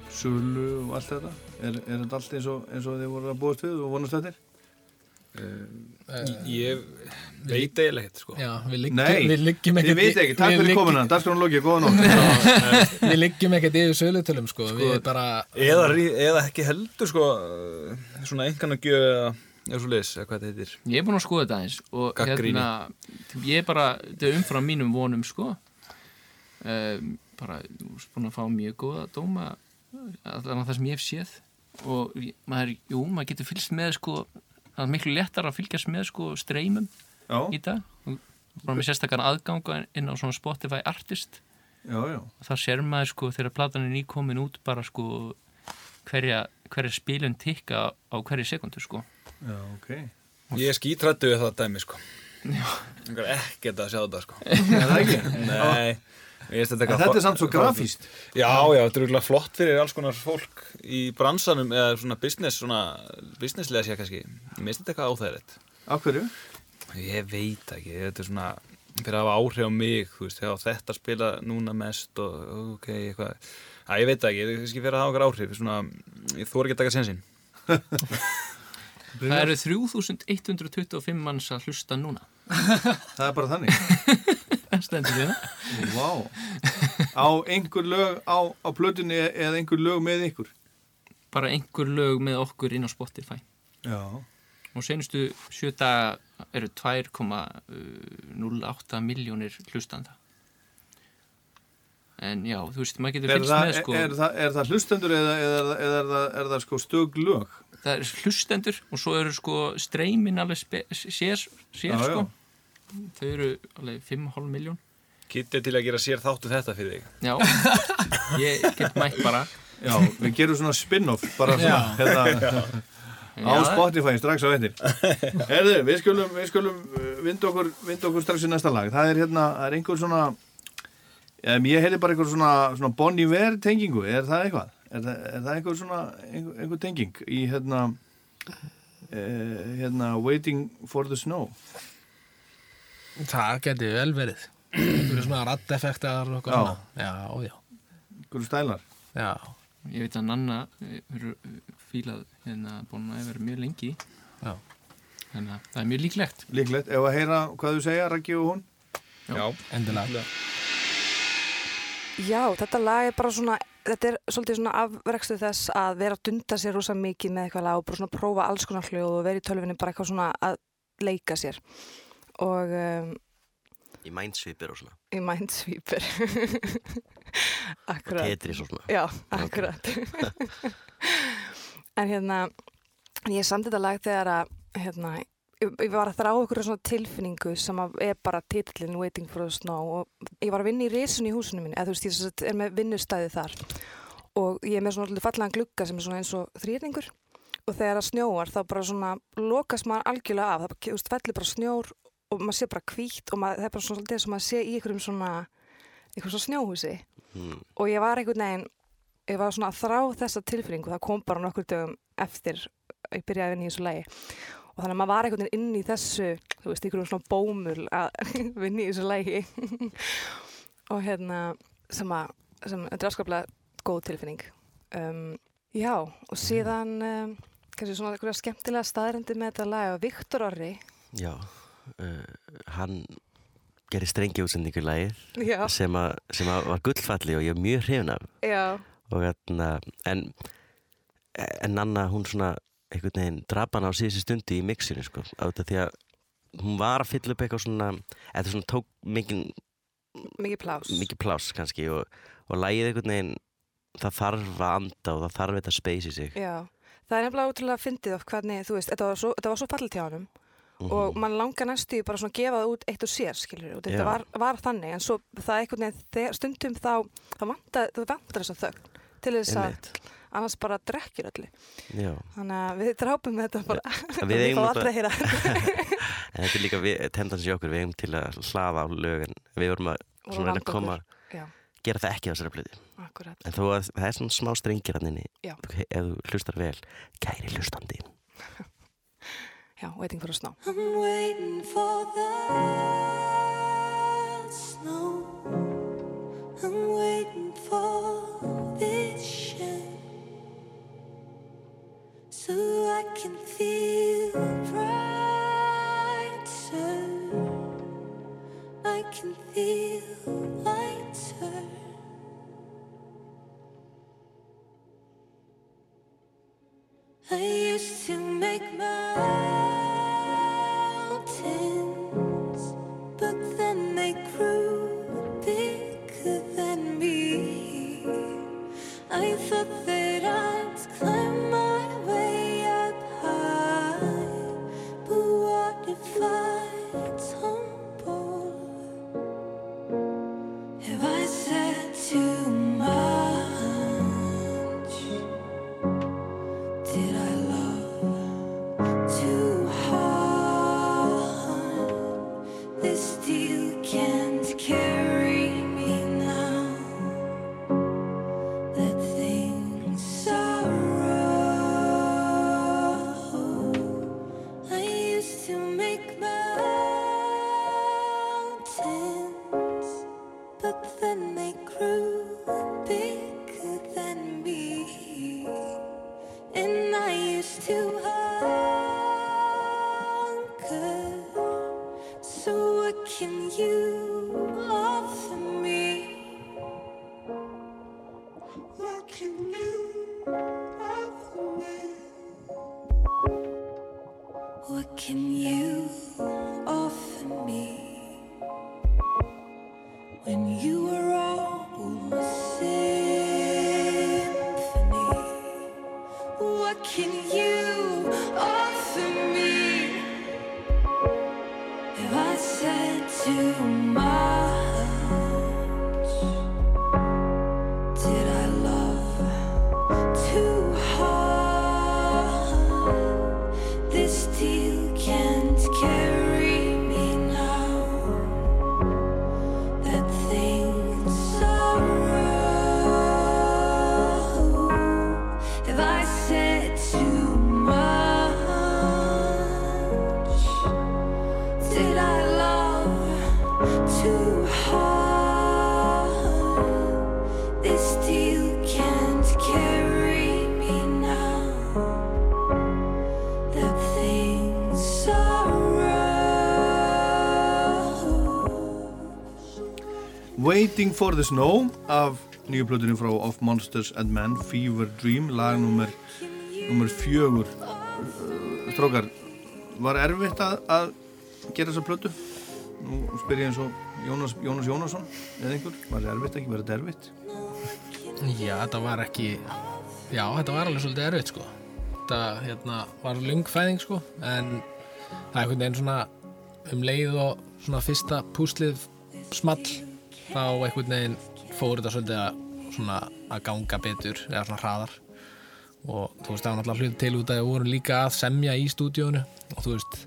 sölu og allt þetta? Er, er þetta allt eins og, eins og þið voru að búast við og vonast þetta? Ég veit eiginlega ekkert, sko. Já, við liggjum, liggjum þið ekkert veit ekki, takk fyrir komuna, dagskrán lokið, góða nótt. [LAUGHS] Við liggjum ekkert yfir sölutölum sko, við bara Eða, eða ekki heldur, sko, uh, svona engan að gjöf eða eða svo leis, eða hvað þetta heitir. Ég er búinn að skoða þetta eins og hérna, ég er bara, þetta er umfram mínum vonum sko. Um, bara, þú veist, búinn að fá mjög góða dóma allan það sem ég hef séð. Og maður, jú, maður getur fylgst með sko, það er miklu léttar að fylgjast með sko streymum Já. í dag og bara með sérstakar aðganga inn á svona Spotify Artist Já, já. og það sér maður sko þegar platan er nýkomin út bara sko hverja, hverju spilun tikka á hverju sekundu sko Já, ok. Ég er skítrættu við það dæmi sko Ég er ekkert að sjá þetta sko Er það ekki? Nei þetta er samt svo grafískt. Já, já, þetta er örugglega flott fyrir alls konar fólk í bransanum eða svona business, svona businesslega sé kannski. Ég minnst þetta eitthvað áþægilegt. Af hverju? Ég veit ekki, þetta er svona fyrir að hafa áhrif á mig, þú veist, þegar þetta spila núna mest og ok, eitthvað. Æ, ég veit ekki, þetta er kannski fyrir að hafa okkur áhrif, svona, ég þóra ekki að taka sensinn. Það eru 3125 manns að hlusta núna Það er bara þannig. [LAUGHS] Það stendur við það Vá. Á einhver lög á, á plötunni eða einhver lög með ykkur? Bara einhver lög með okkur inn á Spotify Já. Og senustu sjö daga eru 2,08 miljónir hlustanda. En já, þú veist, maður getur Er fylgst með sko. er, það, er það hlustendur eða, eða, eða, er, það, er það sko stög lög? það er hlustendur og svo eru sko streymin alveg sér, sér Já, sko. Já. þau eru alveg 5,5 miljón Kitti til að gera sér þáttu þetta fyrir þig. já, ég get mætt bara. Já, við gerum svona spin-off bara svona hérna, á. Spotify strax á eftir [LAUGHS] Herðu, við skulum, við skulum uh, vinda okkur, vinda okkur strax í næsta lag það er hérna, það er einhver svona um, ég heyrði bara einhver svona, svona Bon Iver tengingu, er það eitthvað? Er það, er það einhver svona, einhver, einhver tenging í hérna uh, hérna Waiting for the Snow Það geti vel verið Einhverju svona raddeffektar og eitthvað Já. svona. Já, já, einhver stælar já ég veit að Nanna eru fílað hérna búin að vera mjög lengi. Já. þannig að það er mjög líklegt. Líklegt, ef að heyra hvað þú segja, Raggi og hún. Já, Endilega. Já, þetta lag er bara svona, þetta er svolítið svona afrekstu þess að vera að dunda sér rosa mikið með eitthvað lag og bara svona prófa alls konar hljóð og vera í tölvinni bara eitthvað svona að leika sér. Og um, Í mindsweeper og svona. í Minesweeper [LAUGHS] Akkurat. Tetris og svona. Já, akkurat. [LAUGHS] En hérna ég samti þetta lag þegar að hérna, ég, var að þrá ykkur svona tilfinningu sem er bara titillin Waiting for the Snow og ég var að vinna í risun í húsinu minni, eða þú veist ég er með vinnustæði þar og ég er með svona fallega glugga sem er svona eins og þrýrningur og þegar það snjóar þá bara svona lokast maður algjörlega af, það fellir bara snjór og maður sé bara hvítt og maður, það er bara svona svolítið sem maður sé í einhverjum svona einhverjum svona snjóhúsi. Mm. og ég var einhvern veginn ég var svona að þrá þessa tilfinningu. Það kom bara nokkur dögum eftir ég byrjaði að vinna í þessu lagi. Og þannig að maður var einhvern veginn inn í þessu þú veist, einhverjum svona bómul að [LAUGHS] vinna í þessu lagi. [LAUGHS] Og hérna sem að, sem, þetta er afskaplega góð tilfinning. Um, já, og síðan um, kannski svona einhverja skemmtilega staðrendi með þetta lag og Viktor Orri. Já, uh, hann gerir strengi útsendingu í lagið sem, að, sem að var gullfalli og ég er mjög hrifin af. Hérna en, en Anna hún svona einhvern veginn drap hana á síðustu stundu í mixinu sko, á þetta því að hún var að fylla upp eitthvað svona eða svona tók mikið, mikið plás mikið pláss kannski og, og lagið einhvern veginn það þarf að anda og það þarf þetta að speysi sig. Já, það er nefnilega útrúlega fyndið of hvernig, þú veist, þetta var svo, þetta svo fallið hjá honum Mhm. og mann langar næstu bara svona að gefa það út eitt og sér, skilur, og þetta var, var þannig, en svo það einhvern veginn, þegar, stundum þá, þá vantar, vantar þess að þögn til þess að annars bara drekkir öllu. Já. Þannig að við drápum þetta bara, [LAUGHS] Við eigum heyra. [LAUGHS] en þetta er líka við- tendans í okkur við eigum til að hlaða á lög en við vorum að svona að koma. Já. gera það ekki á þessari Akkurat. en þó að það er svona smá strengir hann inni ef þú hlustar vel kæri hlustandi [LAUGHS] Já, waiting for a snow. I'm waiting for the snow. I'm waiting for vision so I can feel brighter. I can feel lighter. I used to make mountains, but then they grew bigger than me. I thought that I'd climb Waiting for the Snow af nýju plötunni frá Of Monsters and Men Fever Dream, lag nummer fjögur Uh, Strókar, var erfitt að, að gera þessa plötu? Nú spyr ég eins og Jónas, Jónas Jónasson eða einhver, var það erfitt ekki, var þetta erfitt? Já, þetta var ekki Já, þetta var alveg svolítið erfitt sko Þetta hérna, var lungfæðing sko en það er einhvern veginn svona um leið og svona fyrsta púslið small þá einhvern veginn fór þetta svolítið að svona að ganga betur eða svona hraðar. Og þú veist það var náttúrulega hlut til út að við vorum líka að semja í stúdíónu og þú veist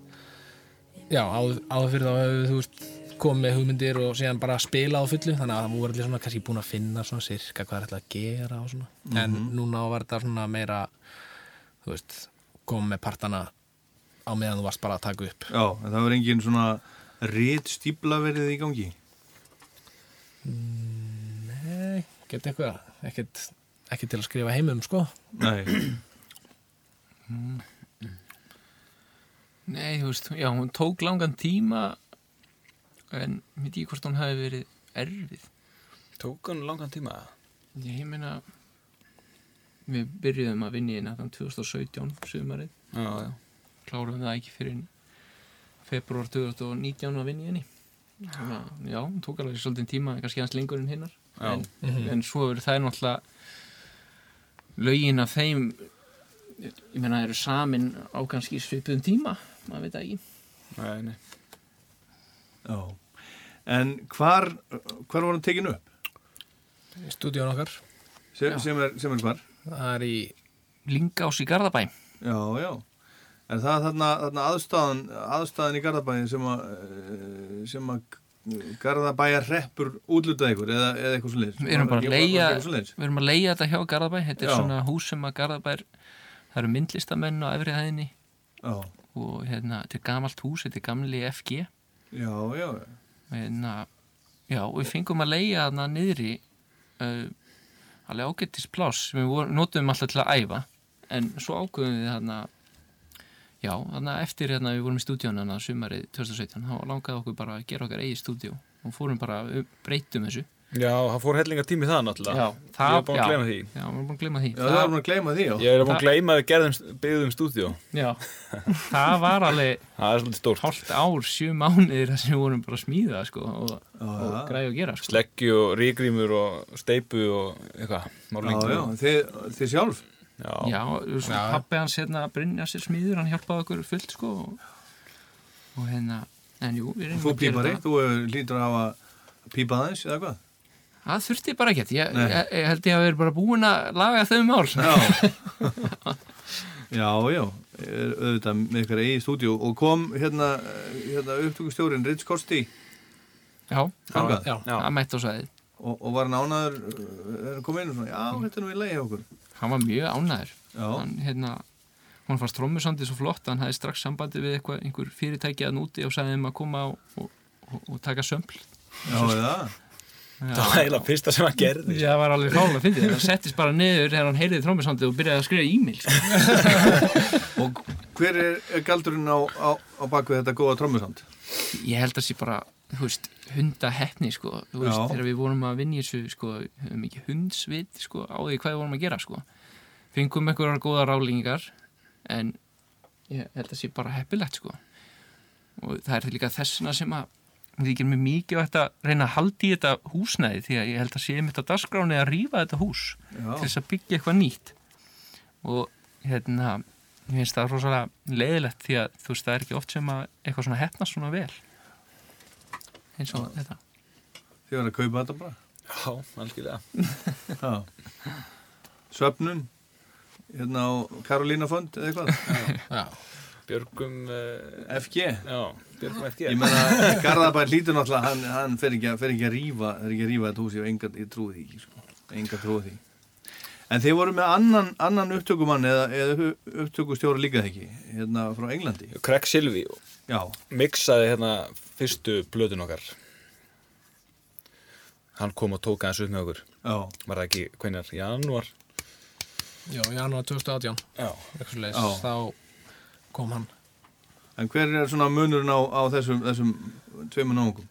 já, áður, fyrir þá hefur þú veist komið hugmyndir og síðan bara spila á fullu. Þannig að það voru allir svona kannski búin að finna svona sirka hvað það er ætlað að gera og svona. En núna var þetta svona meira þú veist, komið með partana á meðan þú varst bara að taka upp. Já, en það var engin svona rít stíbla verið í gangi Nei, gett eitthvað. Ekkert, ekkert til að skrifa heimum sko. Nei, [CLEARS THROAT] Nei, þú veist, já, hún tók langan tíma en mér ekki hvort hún hafi verið erfið? Tók hann langan tíma? Ég meina við byrjuðum að vinna í hérna þann 2017 sumarið, Já, já. kláruðum það ekki fyrir februar 2019 að í Þannig að, já, tók alveg svolítið tíma kannski hans lengur en hinnar en, en svo eru það náttúrulega lögin af þeim ég meina eru samin á kannski svipuðum tíma maður veit það ekki Nei, nei. já En hvar, hvar var hann tekin upp? í stúdíón okkar Sem, sem, er, sem er hvar? það er í Lingás í Garðabæ Já, já. En það er þarna, þarna aðstæðan, aðstæðan í Garðabæin sem að, eh, sem að Garðabæjar hreppur útlutað ykkur eða, eða eitthvað svo leiðis. Við erum bara Svoleiðis? Við erum að leigja þetta hjá Garðabæ Þetta er Já. svona hús sem að Garðabær Það eru myndlistamenn á efri hæðinni Já, og hérna, þetta er gamalt hús Þetta er gamli FG já, já. hérna, Já, og við fengum að leigja þarna niðri uh, alveg ágættis pláss sem við notum alltaf til að æfa en svo ákveðum við þarna já, þarna eftir hérna við vorum í stúdíun þarna sumarið 2017 þá langaði okkur bara að gera okkar eigið stúdíu og fórum bara, breytum þessu Já, það fór hellinga tími í það náttúrulega. það, Ég er búin að gleyma því. Já, við erum búin að gleyma því Já, það var maður að gleyma því, já. Ég er búin að gleyma að við gerðum, byggðum stúdíó. Já, það var alveg [LAUGHS] Það er svolítið stórt. hálft ár, sjö mánuðir sem við vorum bara að smíða sko, og, og já. græði að gera sko. Sleggju og ríkrímur og steipu og eitthvað. Já, já, þið, þið sjálf. Já. Já, svo Já. pappi hans hérna Brynja sér smíður, hann hjálpaði okkur fullt sko og, og hérna en jú, við reynum Þú að gera pípari, þú hefur lítur að hafa pípað aðeins eða hvað? Það þurfti bara ekkert, ég, ég, ég held ég að vera bara búin að laga þau mál Já. [LAUGHS] já, já, er auðvitað með ykkar eigið stúdíu og kom hérna, hérna upptökustjórin Ritz Kosti Já, þangað já. Já. það mætti á sæði og, og var nánaður er að koma inn og svona, já, þetta er nú í hjá okkur Hann var mjög ánæður Já. hann, hérna, hún fannst trommusandi svo flott hann hafði strax sambandi við eitthvað, einhver fyrirtæki að núti og sagði þeim að koma og, og, og, og taka sömpl Já, eða Það var eiginlega fyrsta sem hann gerði. Já, það var alveg fálega að fyndi það settist bara niður þegar hann heyrði trommusandi og byrjaði að skrifa e-mail sko. [LAUGHS] Og hver er, galdurinn á, á, á bakvið þetta góða trommusand? Ég held að sé bara veist, hundaheppni sko, veist, þegar við vorum að vinna í þessu sko, höfum ekki hundsvit sko, á því hvað við vorum að gera sko. Fengum einhverjar góða rálingar en ég held að sé bara heppilegt sko. Og það er líka þessuna sem að því ekki með mikið að reyna að halda í þetta húsnæði því að ég held að sé mitt á dagskráni að rífa þetta hús Já. til þess að byggja eitthvað nýtt. Og hérna ég finnst það rosalega leiðilegt því að þú veist það er ekki oft sem að eitthvað svona hefnast svona vel eins og þetta. Þið var að kaupa þetta bara? Já, algjörlega. Já. Svefnun hérna á Karolína fond eða eitthvað? Já, Björgum, uh, FG já, Björgum FG. Ég meina, Garðabær hlýtur náttúrulega hann, hann fer ekki, að- fer ekki að rífa fer ekki að rífa þetta hús, ég, enga, því ekki sko. enga trúi því. En þið voru með annan, annan upptökumann eða, eða upptökustjóra líka ekki? Hérna frá Englandi? Craig Silvi Já, mixaði hérna fyrstu blöðun okkar. Hann kom og tók aðeins upp með okkur. já, Var það ekki, hvernig er, janúar? já, janúar 2018 Já. þá kom hann en hver er svona munurinn á, á þessum, þessum tveimur náungum?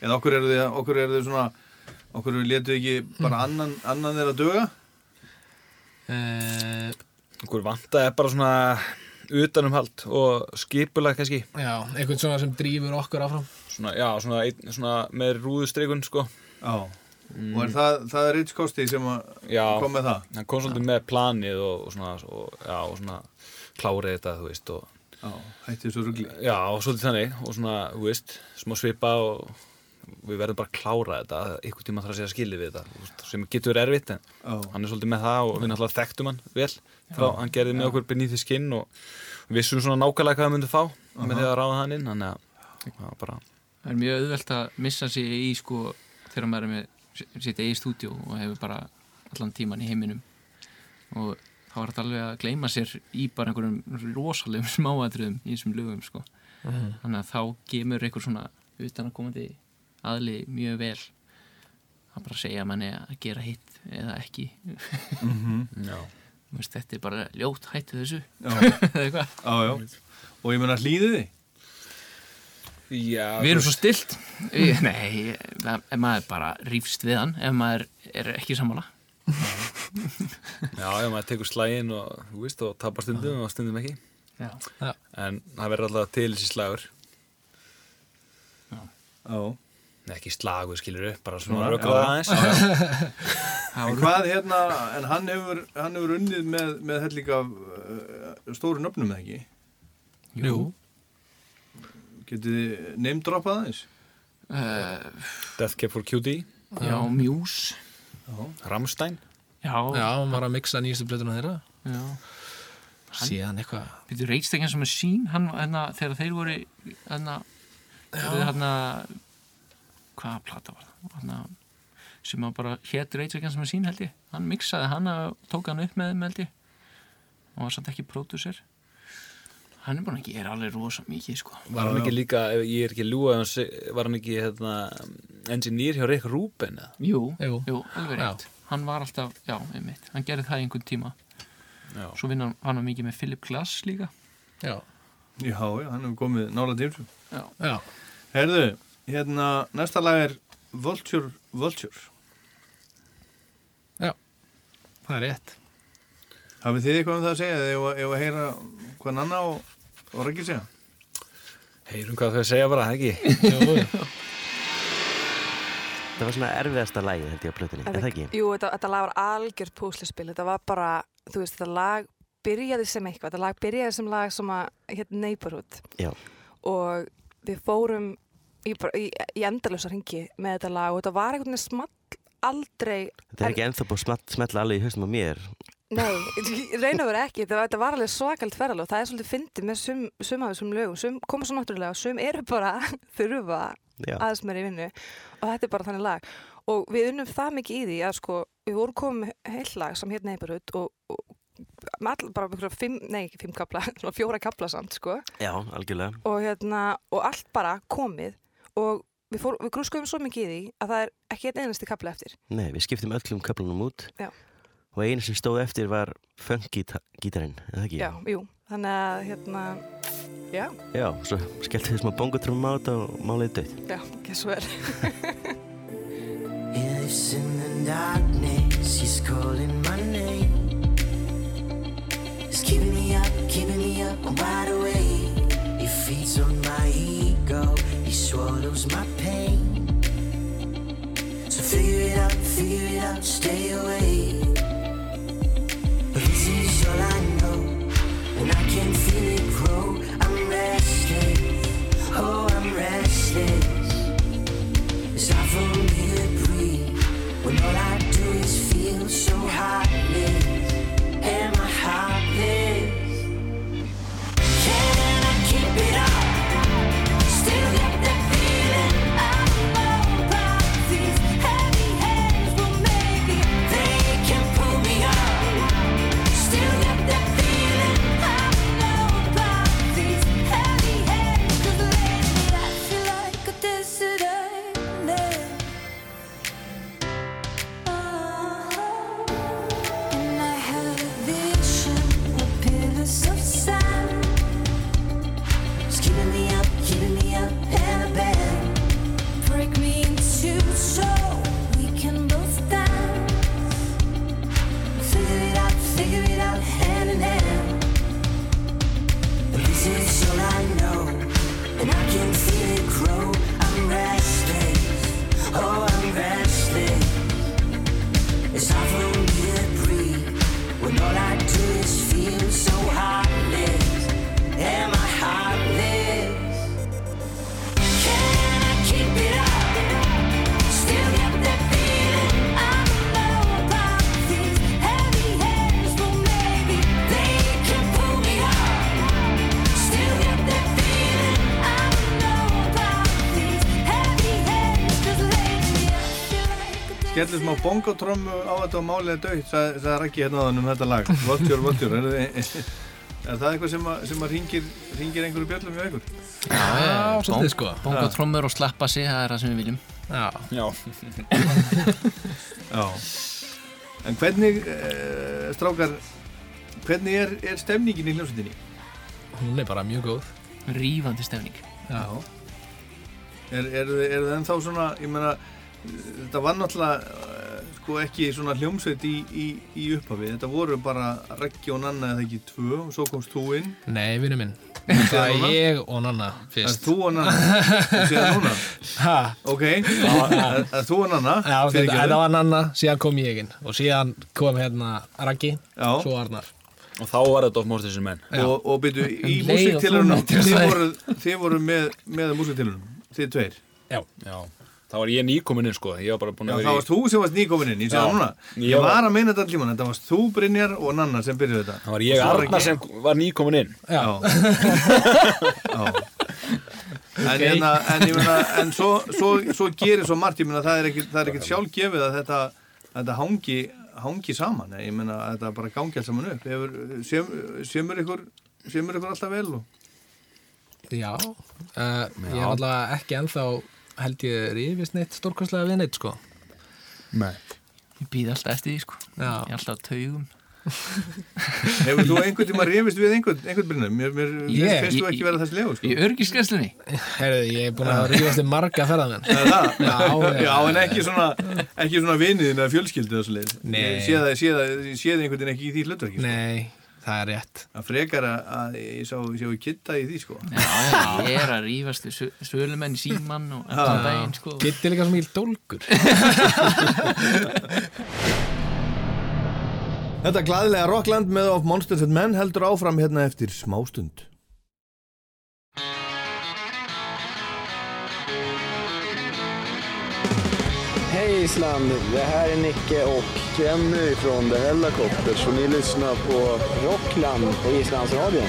Eða okkur eru þið, okkur eru þið svona okkur letu ekki bara annan, annan þeirra döga? uh, Okkur vantaði bara svona utanumhald og skipulag kannski. Já, einhvern svona sem drífur okkur áfram Svona, já, svona, ein, svona með rúðustrykun, sko. Já, og er það, það er Rich Kosti sem að Já. kom með það? Hann kom svolítið með planið og, og svona, og, já, og svona klárið þetta, þú veist, og Já, hætti þessu rugli Já, og svolítið þannig og svona, þú veist, smá svipa og við verðum bara að klára þetta. Ykkur tíma þarf að segja skilið við þetta sem getur verið erfitt en Já. hann er svolítið með það og við náttúrulega þekktum hann vel. Frá, hann gerði með okkur beneath the skin og við vissum svona nákvæmlega hvað við myndum fá með því að ráða hann inn þannig að það var bara það er mjög auðvelt að missa sig í sko þegar maður er með sitt eigi stúdíu og hefur bara allan tíman í heiminum. Og þá er þetta alveg að gleyma sér í bara einhverjum rosalegum [LAUGHS] smáatriðum í þessum lögum sko. Þannig að þá gemur einhver svona utan að komandi aðli mjög vel að bara segja manni að gera hitt eða ekki já. Þú veist, þetta er bara ljótt hættu þessu Já. [LAUGHS] eða eitthvað Já, já. Og ég meina hlýðið þið? Já, Við erum svo stilt Við- Nei, ef maður bara rífst við hann ef maður er ekki sammála já, já, maður tekur slægin og, þú veist, og tapar stundum og stundum ekki Já. Já. en það verður alltaf til þessi slagur Já. Ekki slagur, skilur upp, bara svona já. aðeins. [LAUGHS] En hvað hérna, en hann hefur, hann hefur unnið með, með hellinga uh, stóru nöfnum eða ekki? Jú, Getið þið neymdroppað aðeins? uh, Death Cab for Cutie, Já, Muse. Rammstein. Já, já, hann var að mixa nýjastu blöðuna þeirra. Já. síðan eitthvað. Býtu reitstekjan sem er sín hann, hana, þegar þeir voru hana, hana, hvaða plata var það? Hana, sem að bara hétt reitstekjan sem er sín held ég. Hann mixaði hann og tók hann upp með þeim held ég. Og var samt ekki pródusser hann er búin að gera alveg rosa mikið sko. Var hann ekki líka, ef ég er ekki að ljúga ef hann seg- var hann ekki hérna, engineer hjá Rick Rubin eða? Jú, Jú. jú, alveg Já. rétt hann var alltaf, já, einmitt, hann gerði það í einhvern tíma. Já. svo vinna hann, hann var mikið með Philip Glass líka. Já, Já, já, hann hefur komið nála tímsum. já, Herðu, hérna, næsta lag er Vulture, Vulture. það er rétt Hafið þið eitthvað um það að segja? Eða ef að heyra hvað Nanna og, og Raggi segja? Heyrum hvað þau segja bara, ekki? [LAUGHS] Jú. Það var svona erfiðasta lægi held ég á plötunni, er það ekki? Jú, þetta, þetta lag var algjört púslispil þetta var bara, þú veist, þetta lag byrjaði sem eitthvað, þetta lag byrjaði sem lag sem að, hérna Neighborhood Já. og við fórum í, bara- í, í endalösa ringi með þetta lag og þetta var einhvern veginn small aldrei Þetta er ekki ennþá búið að smetla alveg í haustum á mér. Nei, [LAUGHS] og verið ekki, þetta, þetta var alveg svakalt ferðal og það er svolítið fyndið með sum, sum af þessum lögum, sum koma svo náttúrulega og sum eru bara [LAUGHS] þurfa aðeins meira í vinnu. Og þetta er bara þannig lag. Og við unnum það mikið í því að sko, við vorum komið með heill lag sem hér neighborhood og, og með all, bara einhverja fimm, nei ekki fimm kapla, [LAUGHS] fjóra kapla samt sko. Já, og hérna, og allt bara komið og við, fór, við grúskuðum svo mikið í því að það er ekki einn einasti kapla eftir Nei, við skiptum öllum köflunum út. Já. Og einu sem stóð eftir var funk-gítarinn, er það ekki? Já, jú, þannig að hérna Já, Já, svo skellti við smá bongotrum á þetta og máliði döð. já, ekki svo er. He lives in the darkness, he's calling my name. He's keeping me up, keeping me up, I'm wide awake. Swallows my pain. So figure it out, figure it out, stay away. Like a Skellir smá bongotrömmu á þetta og málið er dögt, sagði, Raggi hérna um þetta lag. Voltjör, voltjör. Er, er, er það eitthvað sem að, sem að ringir, ringir einhverju bjöllum hjá ykkur? Já, svolítið sko. Bongo trommur og sleppa sig, það er það sem við viljum Já. Já. [LAUGHS] Já. En hvernig, uh, strákar, hvernig er, er stemningin í hljómsveitinni? Hún er bara mjög góð. Rífandi stefning Já. Er, er, er það ennþá svona, ég meina, þetta var náttúrulega uh, sko ekki svona hljómsveit í, í, í upphafi, þetta voru bara Raggi og Nanna eða ekki tvö og svo komst þú inn. Nei, vinnu minn. Það er núna? ég og Nanna Það er fyrst. þú og Nanna, þú séð núna. [LAUGHS] Ha? Ok, það er þú og Nanna, Já, þetta, var Nanna, síðan kom ég inn og síðan kom hérna Raggi, Já. svo Arnar. Og þá var þetta of Monsters and Men. Já. og, og byrju, í Um og músiktilunum, [LAUGHS] þið voru, þið voru með, með músiktilunum, þið tveir. Já. Já. Það var ég nýkominn inn sko. Ég var bara búinn Já, að vera varst þú sem varst nýkomin inn, ég sé Já. það núna. Ég Ég var- að meina þetta allir mann, þetta varst þú Brynjar og Nanna sem byrjuði þetta. Það var ég Arnar sem var nýkominn inn. Já. Já. En, hérna, en, ég meina, en svo, svo, svo gerir svo margt, ég meina það er ekkert, það er ekkert sjálfgefið að þetta, þetta hangi, hangi saman, ég meina að þetta bara gangi alls saman upp. Hefur, sem, semur ykkur, semur ykkur alltaf vel og Já. Uh, ég er alltaf ekki ennþá held ég rifist neitt stórkostlega við neitt sko. Nei. Ég býð alltaf eftir því sko Já. Ég er alltaf á taugum [LAUGHS] hefur þú einhvern tíma rifist við einhvern, einhvern Brynjar? Mér, mér Ég- finnst þú ekki vera þess legu, sko. Í örgiskesslunni Herðu, ég er búin að rífast við marga ferðamenn. Er það? [LAUGHS] Já, Já, en ekki svona, ekki svona viniðin eða fjölskyldu þessu leið. Nei. Ég sé það, sé það, ég sé það einhvern veginn ekki í því hlutverki, sko. Nei, það er rétt. Það frekar að, ég sá, ég sá kitta í því, sko. Já, já, ég er að sö- sölumenn í síman og allan daginn sko Gitti líka sem ég dólgur. Þetta glaðilega Rockland með of Monsters and Men heldur áfram hérna eftir smástund. Island! Det här är Nicke och Kenny från The Hellacopters och ni lyssnar på Rockland på Islandsradion.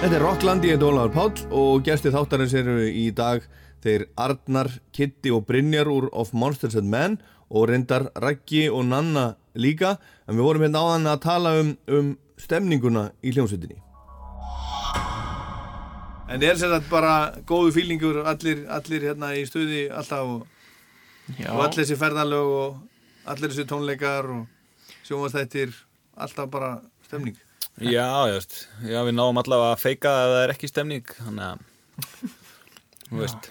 Þetta er Rockland, ég er Ólaður Páll og gæsti þáttarins eru í dag þeir Arnar, Kitty og Brynjar úr Of Monsters and Men og reyndar Raggi og Nanna líka en við vorum hérna áðan að tala um, um stemninguna í hljómsveitinni En er þetta bara góðu fílingur allir, allir hérna í stuði alltaf og, Já, og allir þessi ferðalög og allir þessi tónleikar og sjónvastættir alltaf bara stemning. Já, veist, já, við náum allavega að feika að það er ekki stemning þannig að þú veist,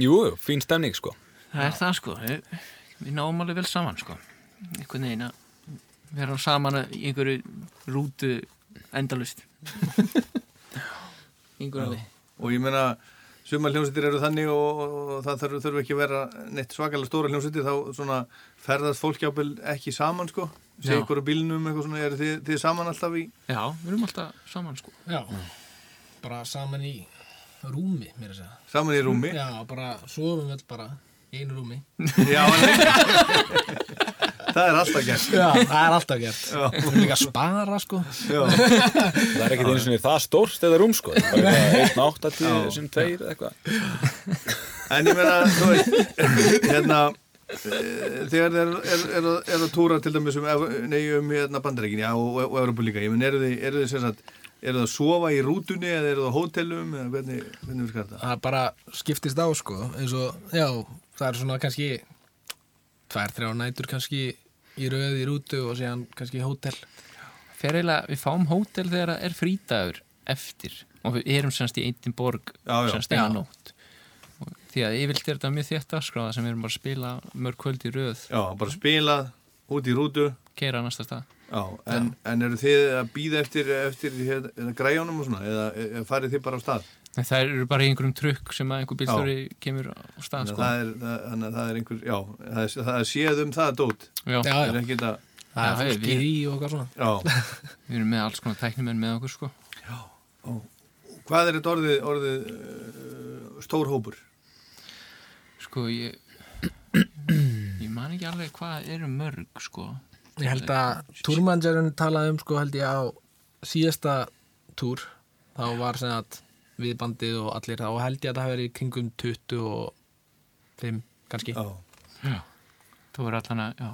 jú, jú, fín stemning sko. Það er það sko, við, við náum alveg vel saman sko. Einhvern veginn að vera saman í einhverju rútu endalust [LAUGHS] einhverju alveg og ég meina sumar hljómsveitir eru þannig og, og það þarf, þarf ekki að vera neitt svakalega stóra hljómsveitir þá svona ferðast fólk jápil ekki saman sko. Sé Já. ykkur á bílnum eitthvað svona eru þið, þið saman alltaf í Já, við erum alltaf saman sko. Já, bara saman í rúmi, mér að segja. Saman í rúmi? Já, bara sofum við bara í einu rúmi. [LAUGHS] Já, [LAUGHS] það er alltaf gert Já, það er alltaf gert Já. Við erum líka að spara, sko Já. Það er ekkert eins og það stórt eða rúm sko Það er bara 1.80 Já. sem tveir eða eitthvað En ég meina, þú veist, hérna, eh, þegar þið eru er, er, er að túra til dæmis um, um hérna bandareikin, já, og, og Európa líka, ég meina, eru þið, eru þið sem sagt, eru þið að sofa í rútunni eða eru þið á hótelum eða hvernig, hvernig virkar þetta? Það bara skiptist á, sko eins og, já, það er svona kannski tvær, þrjá nætur kannski í röð í rútu og síðan kannski í hótel. Fer eiginlega, við fáum hótel þegar það er frítagur eftir. Og við erum semst í einnig borg semst eina nótt. Og því að yfirlt er þetta mjög þétt afskráða sem við erum bara að spila mörg kvöld í röð. Já, bara spilað út í rútu. Keira næsta stað Já, en, en eru þið að býða eftir, eftir hérna, græjónum og svona eða, eða farið þið bara á stað? En það eru bara einhverjum trukk sem að einhver bílstjóri kemur á stað Þannig sko. að það er, það, að það er einhver, já, það er, það er séð um það dót. Já. Já, Það já. er ekki þetta, Það er við- í og eitthvað svona já. [LAUGHS] við erum með alls konar tæknimenn með okkur sko. Hvað er þetta orðið, orðið uh, stór hópur? sko ég ég man ekki alveg hvað eru mörg sko. Ég held að túrmanagerinn talaði um sko held ég á síðasta túr þá var sem að við bandið og allir þá held ég að það hafi verið kringum 25 kannski Já. Já. það voru allan að já,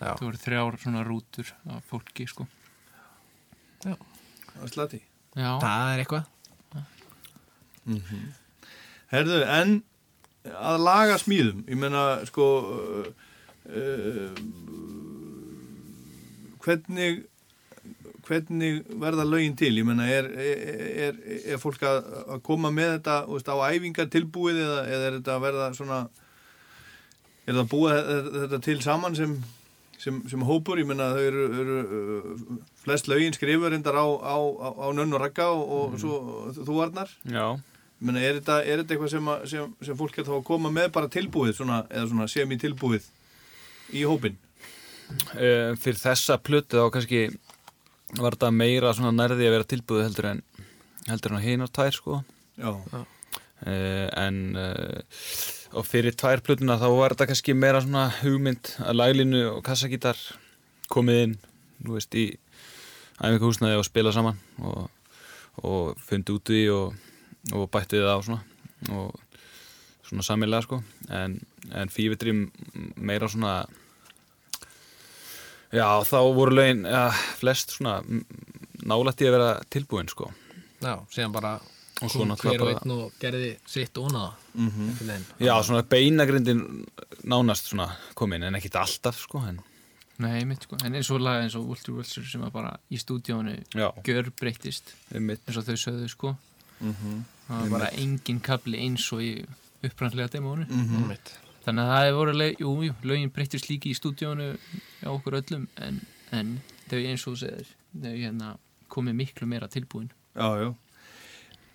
Já. það voru þrjár svona rútur af fólki sko. Það er slati. já, Það er eitthvað Herðu, en að laga smíðum, ég meina, sko, uh, uh, hvernig, hvernig verða lögin til? Ég meina, er, er, er, er fólk að, koma með þetta veist, á æfingar tilbúið eða, eða er þetta að verða svona, er það að búa þetta, þetta til saman sem, sem, sem hópur? Ég meina, þau eru, eru flest lögin skrifur reyndar á, á, á, nönn og ragga og, og svo þú varnar? Já, Menna, er, þetta, er þetta eitthvað sem, að, sem, sem fólk getur að koma með bara tilbúið svona, eða svona semi tilbúið í hópin? uh, fyrir þessa plötu þá kannski var þetta meira svona nærði að vera tilbúið heldur en heldur en að hinar tvær sko Já. uh, en uh, og fyrir tvær plötuna þá var þetta kannski meira svona hugmynd að laglinu og kassagítar komið inn þú veist í æfingahúsnaði og spila saman og, og fundi út í og, og bætti það á svona og svona samilega sko en, en fífitri meira svona já þá voru lögin ja, flest svona nálætti að vera tilbúin sko Já, síðan bara Og svo kom náttúrulega hver og einn og gerði sitt og naða Mhm. mm já svona beinagrindin nánast svona komin en ekkit alltaf sko en nei, mitt sko en eins og lag eins og Walter Wilson sem var bara í stúdíónu Einmitt. eins og þau sögðu sko Mhm. það var bara engin kabli eins og í upprannlega demónu Mhm. Einmitt. Þannig að það hefur voru leið, jú, jú, lögin breyttist líki í stúdíónu á okkur öllum en, en þau eins og þú segir þau hérna komið miklu meira tilbúin Já, já.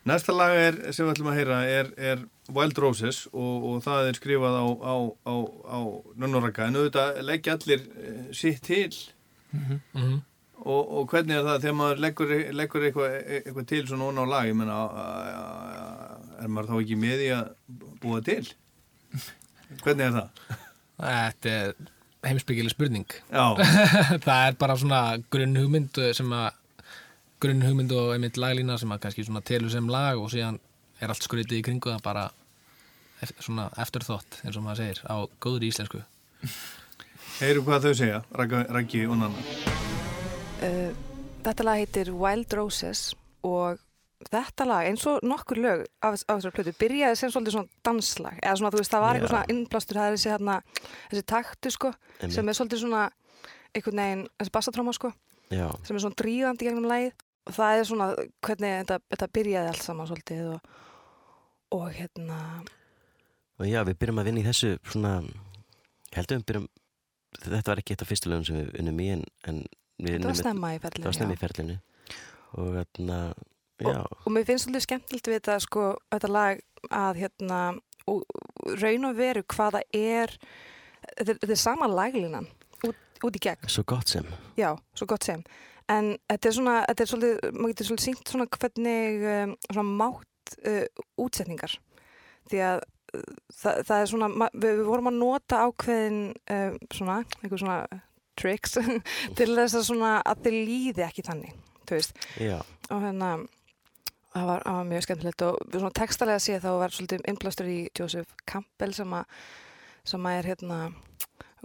Næsta lag er, sem við ætlum að heyra er, er Wild Roses og, og það er skrifað á, á, á, á Nönnoraka en auðvitað leggja allir uh, sitt til Mhm. Mhm. og, og hvernig er það þegar maður leggur, leggur eitthvað, eitthvað til svona ón á lag ég menna er maður þá ekki með í að búa til [LAUGHS] hvernig er það? Þetta er heimsbyggileg spurning Já. [LAUGHS] Það er bara svona grunn hugmynd sem að grunn hugmynd og einmitt laglína sem að kannski svona telur sem lag og síðan er allt skrítið í kringu það bara eftir, svona eftirþótt eins og maður segir á góður íslensku Heyru hvað þau segja, Raggi, Raggi og Nanna Uh, þetta lag heitir Wild Roses og þetta lag, eins og nokkur lög af, af þessari plötu, byrjaði sem svolítið svona danslag, eða svona, þú veist, það var eitthvað svona innblástur, það er þessi hérna, þessi taktu, sko, Einmitt. sem er svolítið svona einhvern veginn, þessi bassatróma, sko Já. sem er svona drífandi gegnum lagið og það er svona hvernig þetta, þetta byrjaði allt saman svolítið og, og hérna Og já, við byrjum að vinna í þessu svona, ég held að við byrjum, þetta var ekki eitt af fyrstu lögum sem við unnum í en, en við Þetta unnum Það var snemma í ferlinu og þarna, já, og mér finnst svolítið skemmtilegt við þetta sko, þetta lag að hérna og, raun og veru hvaða er þetta er, þetta er sama laglinan út, út í gegn svo gott sem. Já, svo gott sem. En þetta er svona, þetta er svolítið, maður getur svolítið sínt svona hvernig um, svona mátt uh, útsetningar. Því að uh, það, það er svona, við, við vorum að nota ákveðin um, svona, einhver svona tricks [LAUGHS] til þess að svona að þið líði ekki þannig, þú veist. Já. Og hérna, það var, það var mjög skemmtilegt og textalega sé þá var svolítið innblástur í Joseph Campbell sem að, sem að er hérna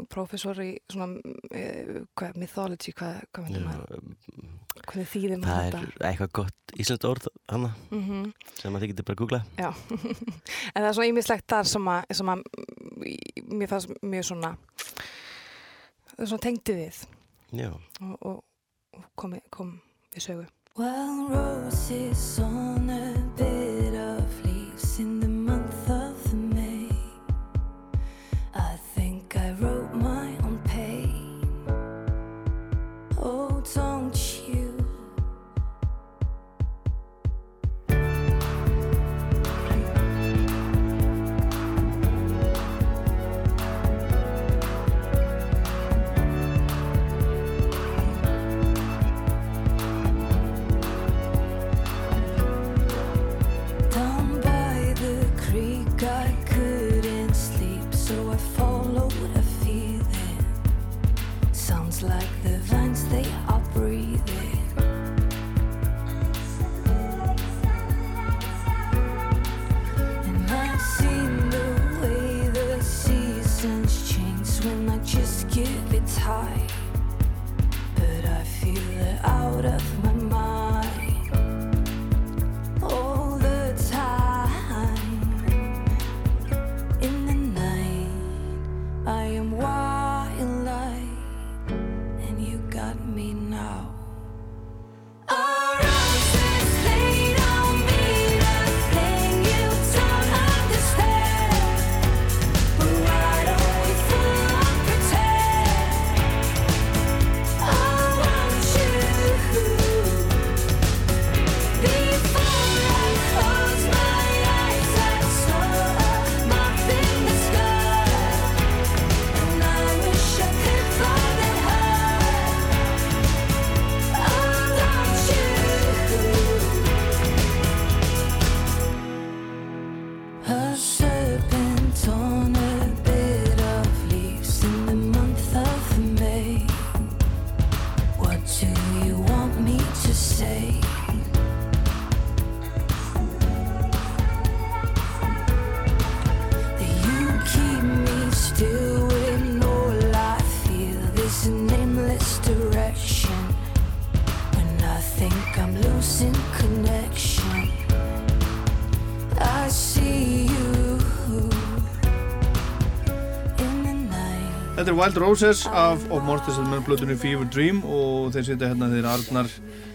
professor í svona uh, hvað, mythology, hvað, hvað myndir maður? hvernig þýðir Það maður er þetta eitthvað gott íslenskt orð hana Mhm. sem að þið getur bara að googla. [LAUGHS] En það er svona ímislegt þar sem að, sem að í- mér fannst mjög svona svona tengdi við. Og, og, og kom, kom við sögu Well, roses on a bed of leaves in the give it time. But I feel it out of Þetta er Wild Roses af Of Monsters and Men plötunni Fever Dream og þeir sitja hérna þeir Arnar,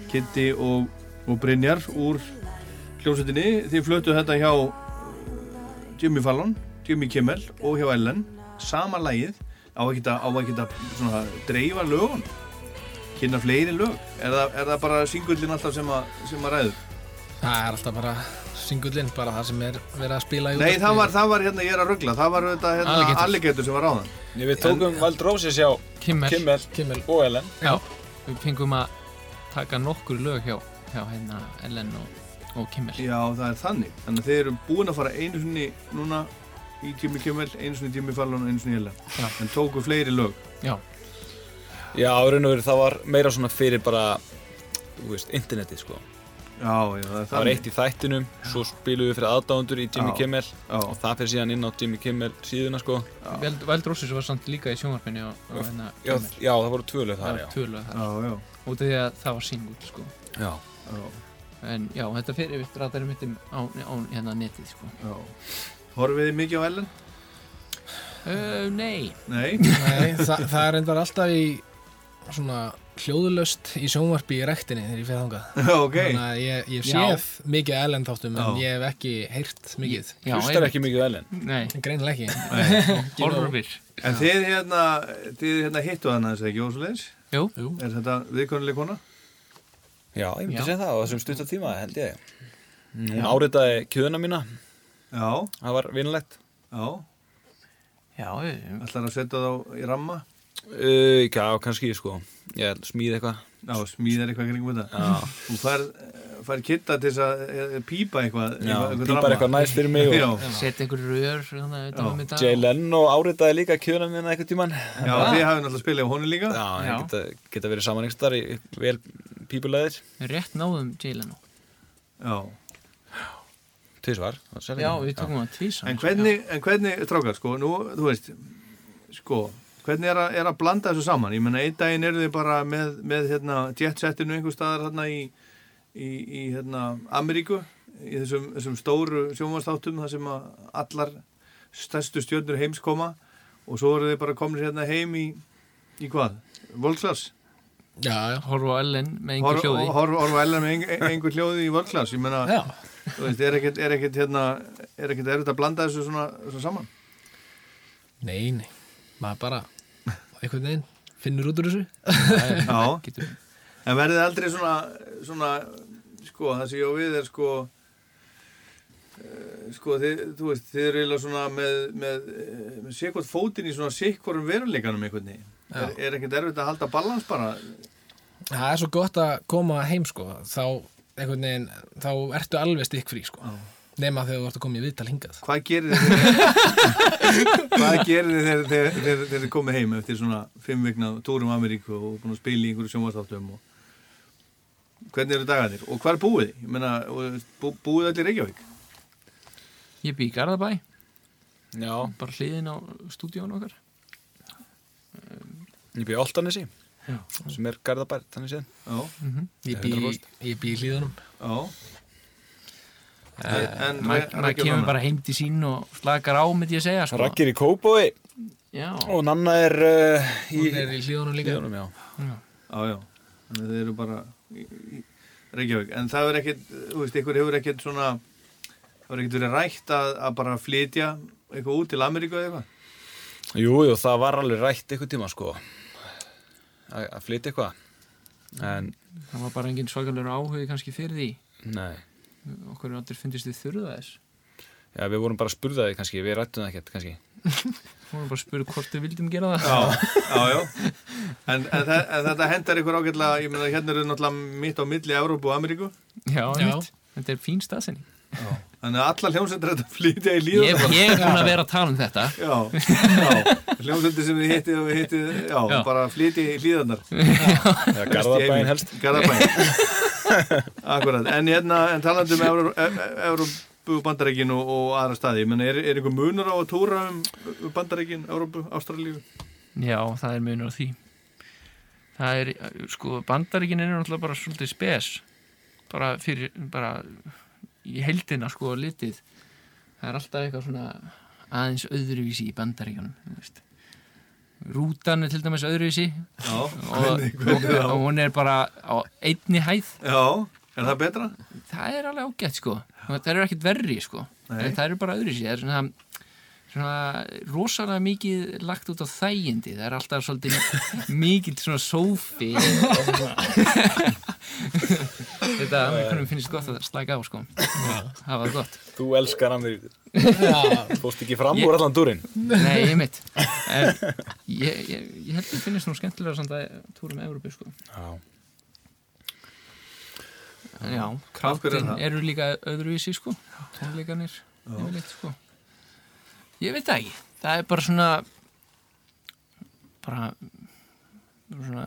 Kitty og, og Brynjar úr hljómsveitinni. Þið flötuð þetta hjá Jimmy Fallon, Jimmy Kimmel og hjá Ellen. Sama lagið á að, á ekki að svona, dreifa lögun, kynna fleiri lög. Er það, er það bara singullin alltaf sem að, sem að ræður? Það er alltaf bara singullinn, bara það sem er verið að spila í Nei, það var, það var hérna, ég er að ruggla, það var þetta hérna Alligator. Alligator sem var ráðan. Nei, við tókum Wild Roses hjá Kimmel, Kimmel, og Ellen Já, við fengum að taka nokkur lög hjá, hjá hérna Ellen og, og Kimmel Já, það er þannig. Þannig að þeir eru búin að fara einu sinni núna í Jimmy Kimmel, einu sinni í Jimmy Fallon og einu sinni í Ellen. Já. En tóku fleiri lög. Já. Já, á raun og veru það var meira svona fyrir bara, þú veist, internetið sko Já, já, það var eitt í þættinum, svo spilum við fyrir aðdándur í Jimmy Já. Kimmel. Já. og það fyrir síðan inn á Jimmy Kimmel síðuna sko. Wild Roses var samt líka í sjónvarpinu og, og hérna Já, það voru tvö lög þar, af því að það var singull sko. Já. En já, þetta fyrir við ratarum mittum á, á hérna netið sko. Já. Horfið þið mikið á Ellen? Uh, nei. Nei? Nei, það, það er endar alltaf í svona hljóðulöst í sjónvarpi í rektinni þegar ég fyrir þangað [LAUGHS] Ok. Þannig að ég, ég Já. séð mikið Ellen þáttum en Já. ég hef ekki heyrt mikið Já, Hlustar ekki mikið Ellen Nei, Greinilega ekki [LAUGHS] horfir En þið hérna, þið hérna hittu hana þess að ekki ósleins? Jú. Er þetta viðkonuleg kona? Já, ég myndi Já. segja það á þessum stutta tíma held ég Hún Já. áritaði kjöðuna mína Já, Það var vinulegt já. já, ég- Ætlar að setja þá í ramma? uh, Já, kannski sko Ég smíði eitthvað Já, smíðar eitthvað kringum þetta. Já. Þú fær, fær kitta til þess að eh, pípa eitthvað. Já, eitthvað ramma. eitthvað næst fyrir mig og- Já, setja einhver rör að um þetta Jay Leno áritaði líka kjöðuna mína eitthvað tíman já þið hafið náttúrulega spilað á honum líka. Já, geta, geta verið saman einhver starf í vel pípulegðir rétt náðum Jalen Já. Tvísvar Já, við tókum En hvernig, en hvernig, strákar, sko, nú, þú veist, sko, hvernig er að, er að blanda þessu saman? Ég menna, einn daginn eru þið bara með, með hérna, jetsettinu einhver staðar hérna í, í, í hérna, Ameríku, í þessum, þessum stóru sjónvastáttum, þar sem allar stærstu stjörnur heims koma og svo eru þið bara komin hérna heim í, í hvað? Volkslas? Já, já horfa á Ellen með einhver hljóði Horfa horf, horf með ein, einhver hljóði í Volkslas, ég menna, er ekkert, er ekkert, hérna, er ekkert erfitt að blanda þessu svona, svona saman? nei, nei maður bara einhvern veginn finnur út úr þessu Já. [LAUGHS] En verðið aldrei svona, svona, sko, það sem ég á við er sko, eh, sko, þið, þú veist, þið eru eiginlega svona með, með, eh, með sékvort fótinn í svona sikkvorum veruleikanum einhvern veginn. Er, er ekkert erfitt að halda balans bara? Það er svo gott að koma heim sko þá einhvern veginn, þá ertu alveg stikkfrí sko nema þegar þú ert að koma í viðtal hingað. [LAUGHS] Hvað gerir þið þegar, þegar, þegar, þegar þið komið heim eftir svona fimm vikna túrum Ameríku og búin að spila í einhverju sjónvastáttum og hvernig eru dagarnir? Og hvað er búið? meina, og bú, búið allir Reykjavík? Ég bý í Garðabæ. Já, bara hliðin á stúdíón okkar. Ég byrja Áltanesi Já. sem er Garðabær, þannig séð. Já, ég bý, ég bý í hlýðunum já. En Re- maður kemur bara heim til sín og slakar á myndi ég segja sko. Rakkir í Kópói já, og Nanna er uh, í hún er í hlýðunum líka. Hlíðunum, já. Já, já, þannig að þið eru bara í, í Reykjavík, en það er ekkert, þú veist, ykkur hefur ekkert svona, það hefur ekkert verið rætt að, að bara flytja eitthvað út til Ameríku eða eitthvað? Jú, jú, það var alveg rætt eitthvað tíma sko. Að að flytja eitthvað. En það var bara engin svakalur áhugi kannski fyrir því? Nei, okkur er allir fundist þið þurða þess? Já, við vorum bara að spurða þig kannski, við rættum það ekkert kannski. [LAUGHS] Hún var bara að spura hvort við vildum gera það. Já, já, já, [LAUGHS] en, en, þe- en þetta hendar ykkur ágætlega, ég meina, hérna eru náttúrulega mitt á milli Európu og Ameríku, já, Já. þetta er fín staðsynning þannig að alla hljómsendur þetta flytja í ég, líðan. ég er búin að vera að tala um þetta. Já, já, hljómsendur sem við hittið og við hittið, já, Já. bara flytja í líðanar. Já, Garðabæn helst. Garðabæn Akkurat, en hérna en talandi um Euró- E- E- bandaríkin og, og aðra staði, ég menna, er, er einhver munur á að túra um um bandaríkin, Evrópu, Ástralíu? já, það er munur á því það er, sko, bandaríkin er náttúrulega bara svolítið spes bara fyrir, bara í heldina sko litið það er alltaf eitthvað svona aðeins öðruvísi í bandaríkjunum þú veist. Rútan er til dæmis öðruvísi. Já, og, og, og hún er bara á einni hæð. Já, er það betra? það er alveg ágætt sko. Það eru ekkert verri sko. Það eru bara öðruvísi. Það er svona, svona rosalega mikið lagt út á þægindi. Það er alltaf svolítið mikið svona sófi [LAUGHS] þetta amerikanum finnst gott að slæka á sko. Það gott. Þú elskar Ameríku. Já, Fórst ekki fram úr allan dúrin Nei, ég mitt. En ég, ég, ég held að finnist nú skemmtilega samt að túrum Európi sko. Já, En já, hverju er kraftin það? eru líka öðruvísi sko. Tónleikanir yfirleitt sko. Ég veit það ekki. Það er bara svona bara svona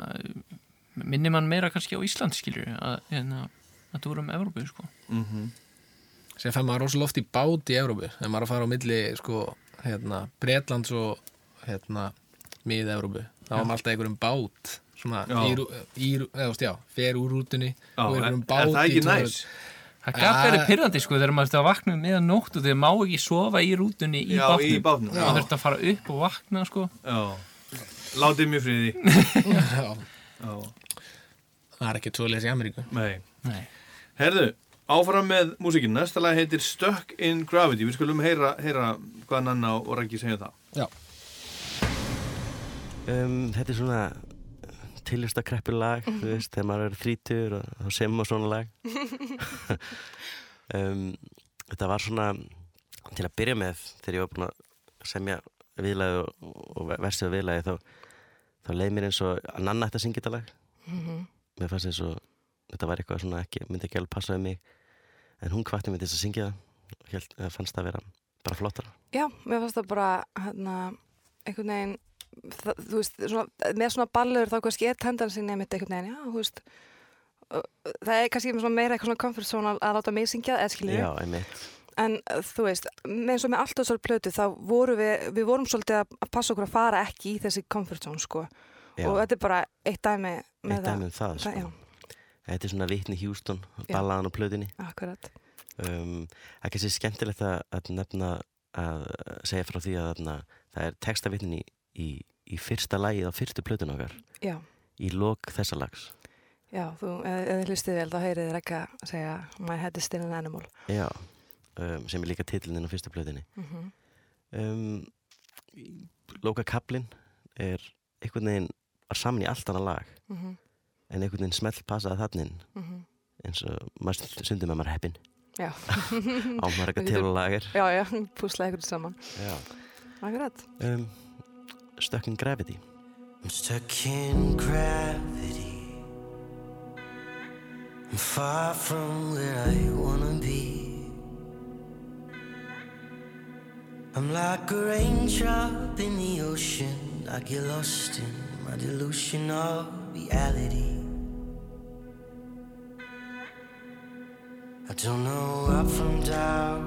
minnir mann meira kannski á Ísland skilur að, en að, að túrum Európi sko sem fær maður rosalega oft í bát í Evrópu þegar maður er að fara á milli sko, hérna, Bretlands og hérna, mið Evrópu þá var maður alltaf einhverjum bát svona, Já. í, rú- í, rú- eða, þú veist, já, fer úr rútunni Já, og er, einhverjum er bát það í ekki tónleik. næs? Það gaf verið pyrrandi sko þegar maður þurfti að vakna meðan nótt og þegar má ekki sofa í rútunni í Já, bátnum. í. Maður þurfti að fara upp og vakna sko. Já, látið mér friði [LAUGHS] Já. Já, Það er ekki tvoleis í Ameríku Nei. Nei. Herðu, áfram með músikinn. Næsta lag heitir Stuck in Gravity. Við skulum heyra, heyra hvað Nanna og Raggi segja um það. Já. Um, þetta er svona tillistakreppi lag, þú veist, þegar maður er þrítur og þá sem maður svona lag. [LAUGHS] um, þetta var svona, til að byrja með, þegar ég var búinn að semja viðlagi og, og versið á viðlagi, þá, þá leið mér eins og að Nanna ætti að syngja þetta lag. Mhm. Mér fannst eins og þetta var eitthvað svona ekki, myndi ekki alveg passa við mig, en hún hvatti mig til þess að syngja og held, fannst það að vera bara flottara. Já, mér fannst það bara hérna, einhvern veginn það, veist, svona, með svona ballur þá kannski er tendansin nefnitt einhvern veginn já, veist það er kannski meira eitthvað svona comfort zone að, að láta mig syngja, Já, einmitt. en þú veist, eins og með alltaf svolítið plötu þá vorum við, við vorum svolítið að að passa okkur að fara ekki í þessi comfort zone sko, Já. og þetta er bara eitt dæmi með Eitt dæmi um það, sko. já, Þetta er svona Houston, Já. ballaðan á plöðinni. akkurat Um, það er kannski skemmtilegt að, nefna að segja frá því að þarna, það er textavitnin í, í, fyrsta lagið á fyrstu plötun okkar Já. í lok þessa lags Já, þú, þið hlustið vel, þá heyrið þið ekki að segja My head is still an animal Já, um, sem er líka titillinn á fyrstu plötunni Mhm. um, Lóka kaplinn er einhvern veginn var saman í allt annað lag Mhm. en einhvern veginn smelt passaði þannig Mhm. eins og maður sundið með maður heppin Já [LAUGHS] á maður eitthvað til og lager Já, já, púsla ykkur saman Já. Akkurat um, Stuck in Gravity I'm stuck in gravity. I'm far from where I wanna be. I'm like a raindrop in the ocean. I get lost in my delusion of reality. I don't know up from down.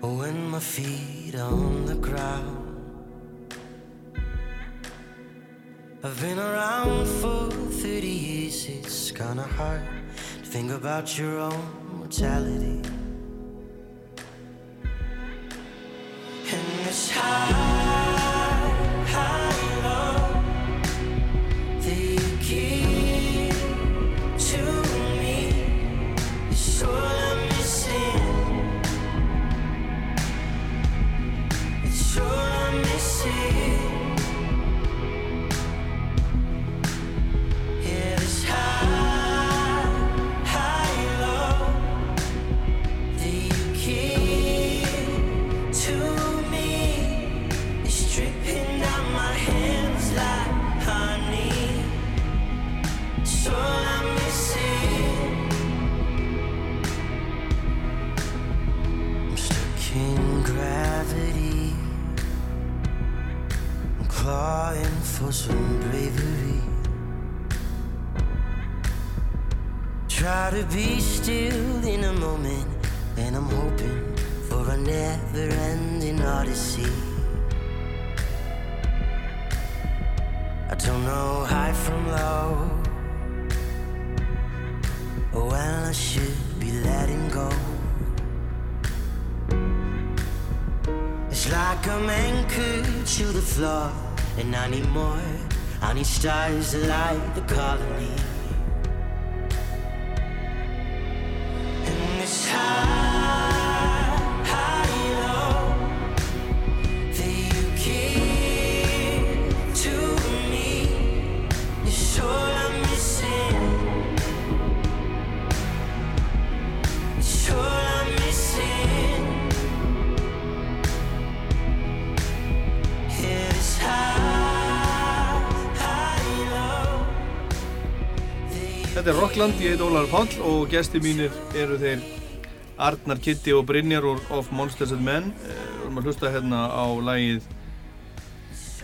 Or when my feet are on the ground. I've been around for 30 years, it's kinda hard to think about your own mortality. And this high, some bravery. Try to be still in a moment, and I'm hoping for a never ending odyssey. I don't know high from low, or oh, when I should be letting go. It's like I'm anchored to the floor, and I need more. I need stars to light the colony. Þetta er Rockland, ég heit Ólar Páll og gesti mínir eru þeir Arnar Kitty og Brynjar úr Of Monsters and Men Eh, Við erum að hlusta hérna á lagið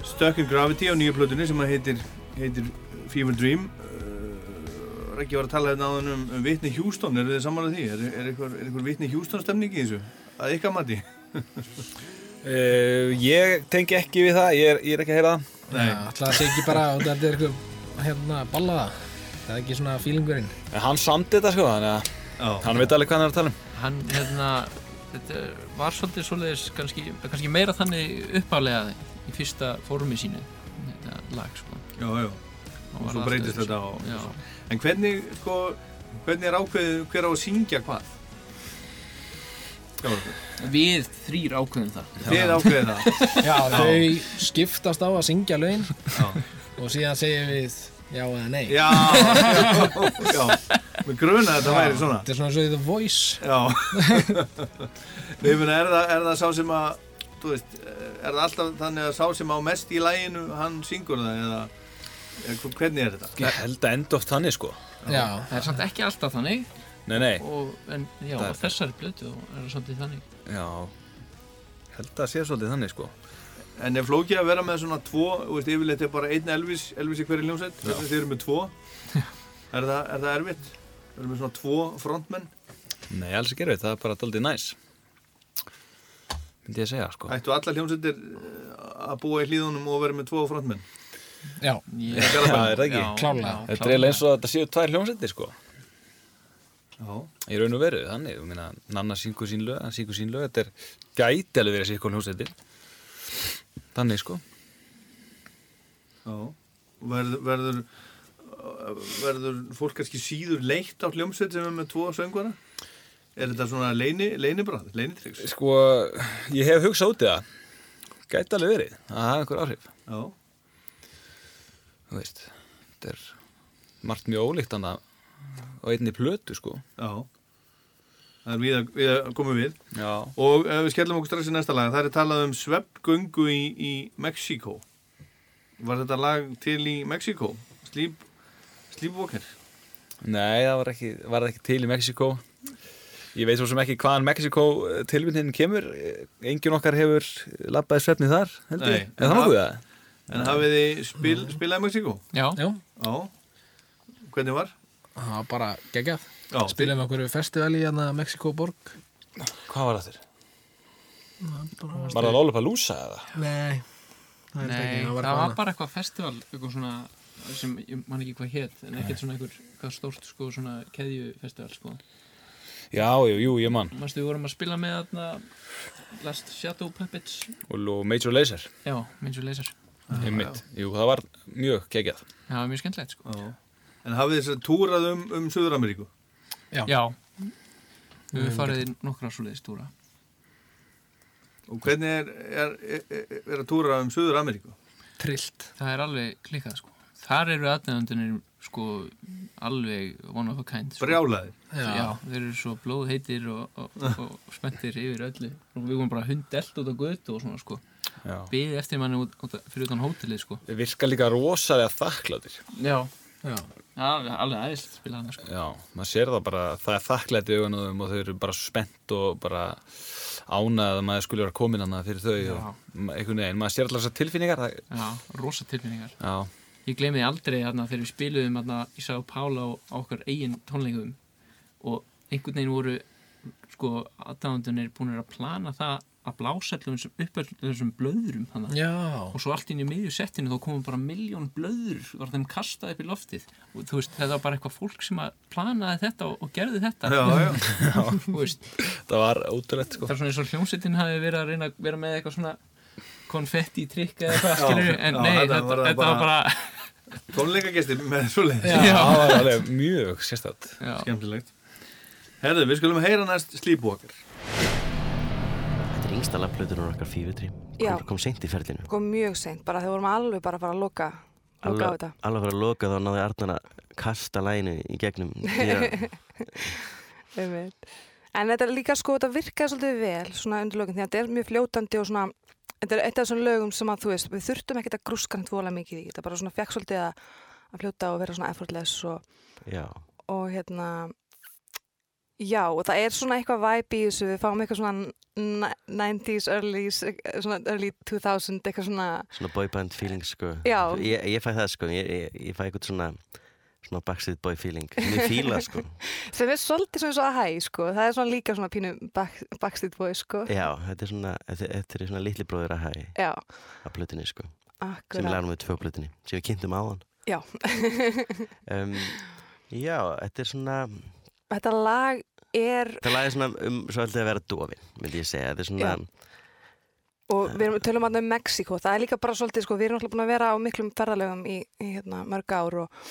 Stuck in Gravity á nýju plötunni sem að heitir, heitir Fever Dream Eh, Rækki var að tala hérna á um, um Whitney Houston, eru þið samanlega því? Er, er, einhver, er einhver Whitney Houston stemning í þessu? Að ykkar mati? Uh, [LAUGHS] ég tengi ekki við það, ég er, ég er ekki að heyra það Nei. Alltaf það sé ekki bara að þetta er eitthvað hérna ballaða Það er ekki svona fílingurinn En hann samdi þetta sko, þannig að hann veit alveg hvað hann er að tala um Hann, hérna, þetta var svolítið svoleiðis kannski, kannski meira þannig uppálega í fyrsta fórumi sínu, þetta lag, sko. Já, já. var og svo breytist þetta og, Já. en hvernig sko, hvernig er ákveðið hver á að syngja hvað? Við þrýr ákveðum það Þið ákveðið það [LAUGHS] Já, þau skiptast á að syngja Já. og síðan segjum við já eða nei? Já, já, með gruna þetta Já, væri svona. Þetta er svona svo í The Voice. Já. Nei, ég meina, er, það, er það sá sem að þú veist, er það alltaf þannig að sá sem á mest í læginu, hann syngur það eða, eða hvernig er þetta? Ég held að enda oft þannig sko. Já, Það er samt ekki alltaf þannig. Nei, nei, og, En já, er- þessari blötu er það svolítið þannig. Já. Held að sé svolítið þannig sko En er flókið að vera með svona tvo, þú veist, yfirleitt er bara einn Elvis, Elvis í hverju hljómsveit, Já. þess að þið eru með tvo. Er það, er það erfitt? Við erum með svona tvo frontmenn. Nei, alls ekki erfið, það er bara doldið næs Myndi ég að segja sko. Ættu allar hljómsveitir eh, að búa í hlýðunum og vera með tvo frontmenn? Já, Ég- Já, er það ekki? Já, Klárlega. já, Þetta er eins og að þetta séu tvær hljómsættir sko. Já, Í raun og veru, þannig, ég meina Nanna syngur sín lög, hann syngur sín lög Þetta er gæti alveg verið sér hljómsættir Þannig sko. Já. Verður, verður verður fólk kannski síður leitt á hljómsveit sem er með tvo söngvara? Er þetta svona leini, leinibráð, leinitryggs? Sko, ég hef hugsað út í það. Gæti alveg verið, að hafa einhver áhrif. Já, Þú veist, þetta er margt mjög ólíkt hann að á einni plötu sko. Já Það er við að, við að komum við. Já, Og ef við skellum okkur strax í næsta lag. Það er talað um sveppgöngu í, í Mexíkó. Var þetta lag til í Mexíkó? Sleep, Sleepwalker nei, það var ekki, var ekki til í Mexíkó. Ég veit svo sem ekki hvaðan Mexíkó tilvinnin kemur. Engin okkar hefur labbaði svefni þar, heldur Nei. Er það nokkuð það? En hafið þið spil, spilað í Mexíkó? Já, já, Já. Hvernig var? það var bara geggjað Spilum okkur festival í hérna Mexiko borg Hvað var það þér? Var það Lollapalooza eða? Nei, það Nei, það var, annað. bara eitthvað festival eitthvað svona sem ég man ekki hvað hétt en ekkert svona einhver eitthvað stórt sko svona keðjufestival sko Já, jú, jú, ég mann Manstu við vorum að spila með þarna Last Shadow Puppets Og Major Lazer Já, við leysar Einmitt. Jú, það var mjög geggjað Já, það var mjög skemmtilegt sko Já. En hafið þið túrað um, um Suður-Ameríku? Já. Já, við höfum farið í nokkra svoleiðis túra Og hvernig er, er, er, er að túra um Suður-Ameríku? Trillt Það er alveg klikkað sko Þar eru aðnæðandunir sko alveg one of a kind sko. Brjálaðir? Já. Já. þeir eru svo blóðheitir og, og, og spenntir yfir öllu og við vorum bara hundelt út á götu og svona sko Já byði eftir manni út, út, fyrir utan hótelið sko Þeir virka líka rosalega þakkláttir Já, Já, Já alveg aðeins spila hana sko. Já, maður sér það bara það er þakklætt í augunum og þau eru bara spennt og bara ánað að maður skulle vera komin hana fyrir þau Já. og einhvern veginn, maður sér alltaf þessar tilfinningar það, Já, rosa tilfinningar. Já, Ég gleymi því aldrei þarna þegar við spiluðum þarna í Sá Pála á á okkar eigin tónleikum og einhvern veginn voru sko aðdáðandunir búin að plana það að blása upp þessum já, og svo allt inn í miðju settinu þá komum bara miljón blöður var þeim kastað upp í loftið. Og þú veist þetta var bara eitthvað fólk sem að planaði þetta og, og gerði þetta. Já, já. [LAUGHS] Veist, það var ótrúlegt sko. Það er svona eins og hljómsveitin hafi verið að reyna að vera með eitthvað svona konfetti trikk eða [LAUGHS] eitthvað skilur en já, nei, þetta þetta, var þetta, bara- var bara Tónleikagestir með? Já. Alveg mjög sérstætt já, Skemmtilegt. Herðu, við skulum heyra næst Sleepwalker. Þetta yngsta lafplötunar okkar Já. kom, kom seint í ferlinu. Kom mjög seint, bara þegar vorum alveg bara að fara að loka, loka á þetta. alveg fyrir að loka þá náði Arnar að kasta læginu í gegnum. [LAUGHS] En þetta er líka sko, þetta virkaði svolítið vel svona undir lögum, því að þetta er mjög fljótandi og svona, þetta er eitt af þessum lögum sem að þú veist, við þurftum ekkert að grúska hann tvolega mikið í, þetta bara svona fekk svolítið að, að fljóta og vera svona effortless og, og hérna, já, og það er svona eitthvað væp í þessu, við fáum eitthvað svona n- 90s, early, svona early 2000, eitthvað svona, svona boyband feeling sko. Já. ég, ég fæ það sko, ég, ég, ég fæ eitthvað svona svona backstreet boy feeling. Sem ég fíla sko. [LAUGHS] Sem er svolítið svona að hæ, sko, það er svona líka svona pínu back, Backstreet Boys, sko, já, þetta er svona, þetta, er svona litli bróðir að hæ já, að plötunni sko. Sem við lærum við tvö plötunni sem við kynntum á hann já. [LAUGHS] um, já, þetta er svona Þetta lag er það lagði svona um svolítið að vera dofin myndi ég segja, þetta er svona og við erum tölum að um Mexiko, það er líka bara svolítið sko, við erum alltaf búin að vera á miklum ferðalögum í, í hérna, mörg ár og,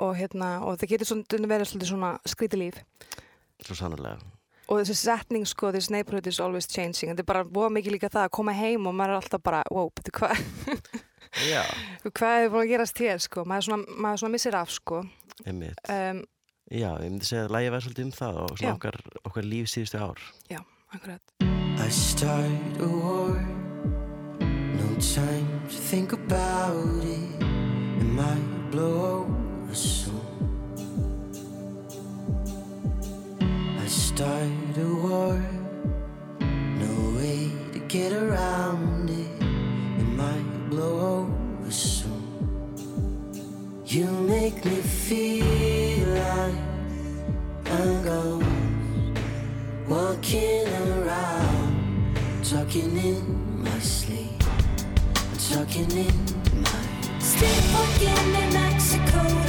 og, hérna, og það getur svona verið svolítið svona skrítið líf. Svo sannarlega. og þessi setning sko, this neighborhood is always changing. Þetta er bara búið mikið líka það að koma heim og maður er alltaf bara, wow, betur hvað Já, [LAUGHS] hvað er búin að gerast hér? Sko, maður, er svona, maður svona missir af sko. Um, Já, ég myndi segja að lægi verð svolítið um það og svona okkar, okkar líf síðustu ár. já, akkurat I start a war. No time to think about it. It might blow over soon. I start a war. No way to get around it. It might blow over soon. You make me feel I'm. Walking around, talking in my sleep, talking in my Sleepwalking in Mexico,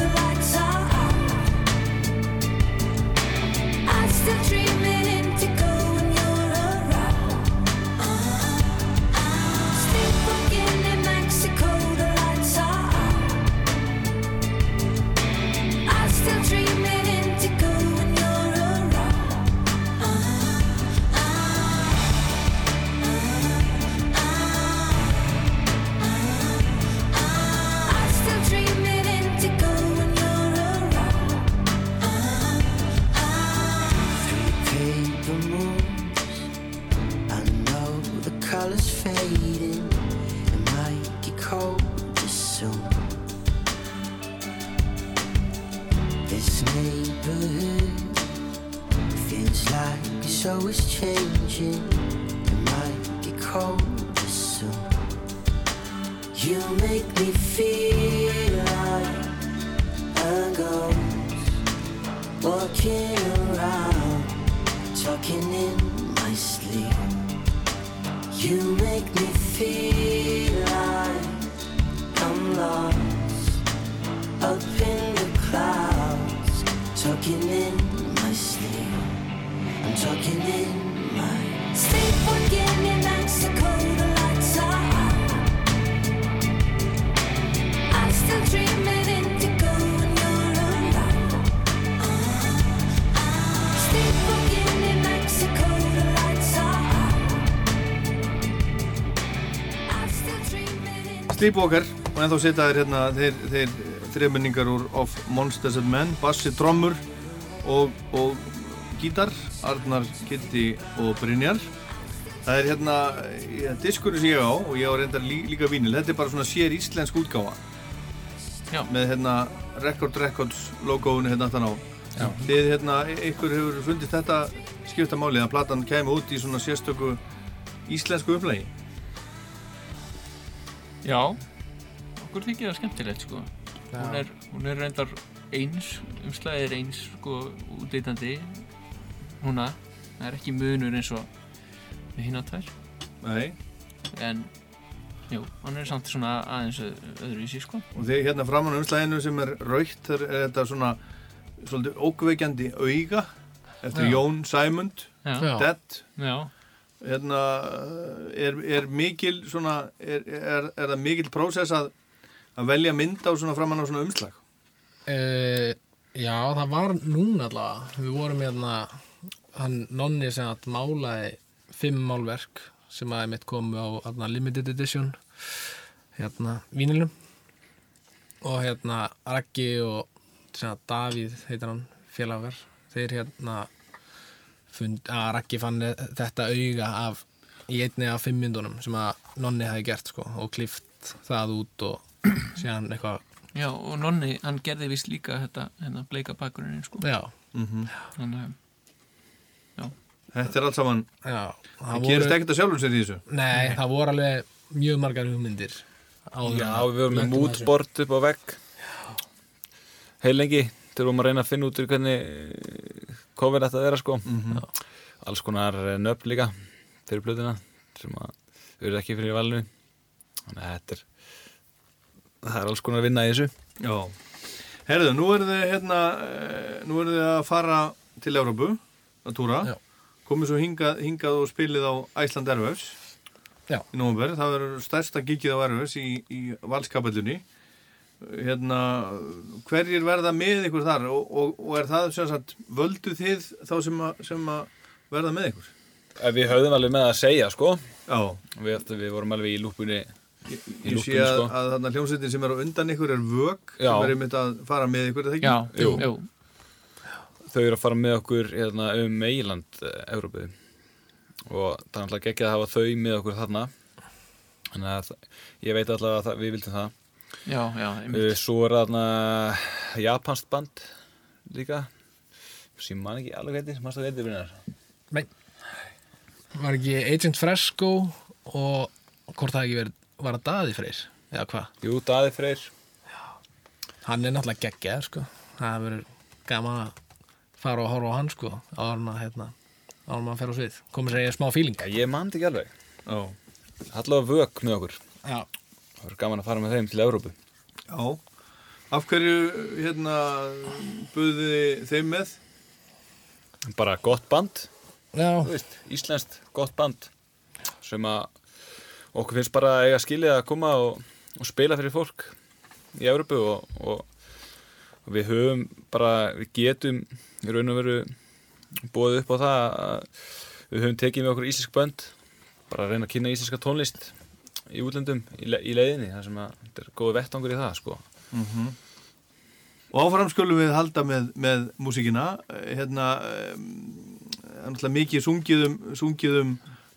indigo. Sleepwalker og ennþá sita þér hérna þeir, þeir þreminningar úr Of Monsters and Men bassi, trommur og, og gítar Arnar, Kitty og Brynjar. Það er hérna ja, diskurinn sem ég á og ég á reyndar lí, líka vínil þetta er bara svona sér íslensk útgáfa. Já. með hérna Record Records logoinu hérna aftan á. Þið hérna, ykkur hefur fundið þetta skipta máli að platan kemur út í svona sérstöku íslensku upplægi Já, okkur þykir það skemmtilegt sko. Hún er, hún er reyndar eins, umslæðið er eins sko útleitandi núna, það er ekki munur eins og við hinn tvær Nei. en jú, hann er samt svona aðeins ö- öðruvísi sko Og þegar hérna framan á umslæðinu sem er raukt er er þetta svona svolítið ókveikjandi auga eftir Já. Jón Sæmund. Dead Já, hérna er, er mikil svona er, er, er það mikil prósess að að velja mynd á svona framan á svona umslag Uh, já, það var núna allavega. Við vorum hérna, hann nonni sem að málaði fimm málverk sem að mitt komu á hérna, limited edition hérna vínilum og hérna Raggi og Davíð heitir hann félagar þeir hérna fund, að Raggi fann þetta auga af í einni af fimm myndunum sem að nonni hafi gert sko og klift það út og síðan eitthvað já og Nonni, hann gerði vist líka þetta, hérna bleika bakgrunnin sko. Já, Þannig að Þetta er allt saman já Það gerist ekkert að sjálfum sér í þessu? Nei, það voru alveg mjög margar hugmyndir Já, við vorum með mútbord upp á vegg. Heil lengi Þegar vorum að reyna að finna út hvernig cover þetta að vera sko. Alls konar nöfn líka fyrir plötuna sem að erum ekki fyrir valinu. Þannig að þetta er það er alls konar að vinna í þessu. Já. Herðu, nú eru þið hérna eh, nú eru þið að fara til Európu að túra. Já. komið svo hingað, hingað og spilið á Æsland Airwaves Já. í nómber, það verður stærsta gigið á Erfus í, í valskapellunni hérna hverjir verða með ykkur þar og, og, og er það sem sagt völdu þið þá sem að, sem að verða með ykkur? Eh, Við höfðum alveg með að segja, sko. Já. Við, við vorum alveg í lúpunni, í Ég sé lúpunni, að, sko. að þarna hljómsveitin sem er á undan ykkur er vög Já. sem er einmitt að fara með ykkur, er það ekki? Já, jú, jú. Þau eru að fara með okkur hérna, um Meiland, Európu og það er alltaf ekki að hafa þau með okkur þarna þannig að ég veit alltaf að það, við vildum það Já, já, einmitt. Uh, Svo er þarna japanskt band líka sem man ekki alveg heiti, mannstu heiti vinnar Nei. Var ekki Agent Fresco og hvort það ekki verið, var það Daði Freyr? Eða hvað? Jú, Daði Freyr Hann er náttúrulega geggjað, sko. Það verður gaman að fara og horfa á hann, sko, áður að, hérna, maður fer á svið. Komið sér í smá fíling. Já, ég man þetta ekki alveg Já. Allavega vök með okkur Já. Það verður gaman að fara með þeim til Európu Já. Af hverju hérna buðið þið þeim með? Bara gott band Já. Þú veist, Íslenskt gott band sem að okkur finnst bara að eiga skilið að koma og, og spila fyrir fólk í Európu og, og, og við höfum bara, við getum í raun og veru búið upp á það að við höfum tekið með okkur íslensk bönd bara að reyna að kynna íslenska tónlist í útlöndum í, le í leiðinni þar sem að þetta er góð vettangur í það sko. Mm Og áfram skulum við halda með, með músíkina. Hérna um, er mikið sungið um, sungið um,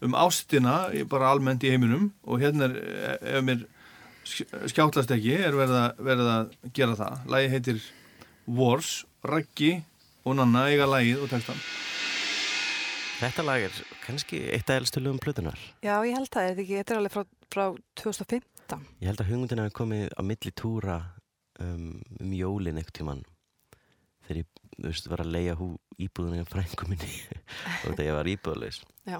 um ástina í- bara almennt í heiminum. Og hérna er, ef mér sk- skjáttlast ekki er verið að, verið að gera það. Lægi heitir Wars, Raggi og Nanna eiga lægið og textan Þetta lag er kannski eitt af elstu lögum plötunar. Já, ég held það, er þetta ekki, þetta er alveg frá, frá 2015. Ég held að hugmyndin hafi komið á milli túra um, um jólin eitthvað tíman þegar ég, þú veist, var að leia hú íbúðunni á frængu minni [LAUGHS] og þetta ég var íbúðulegs Já.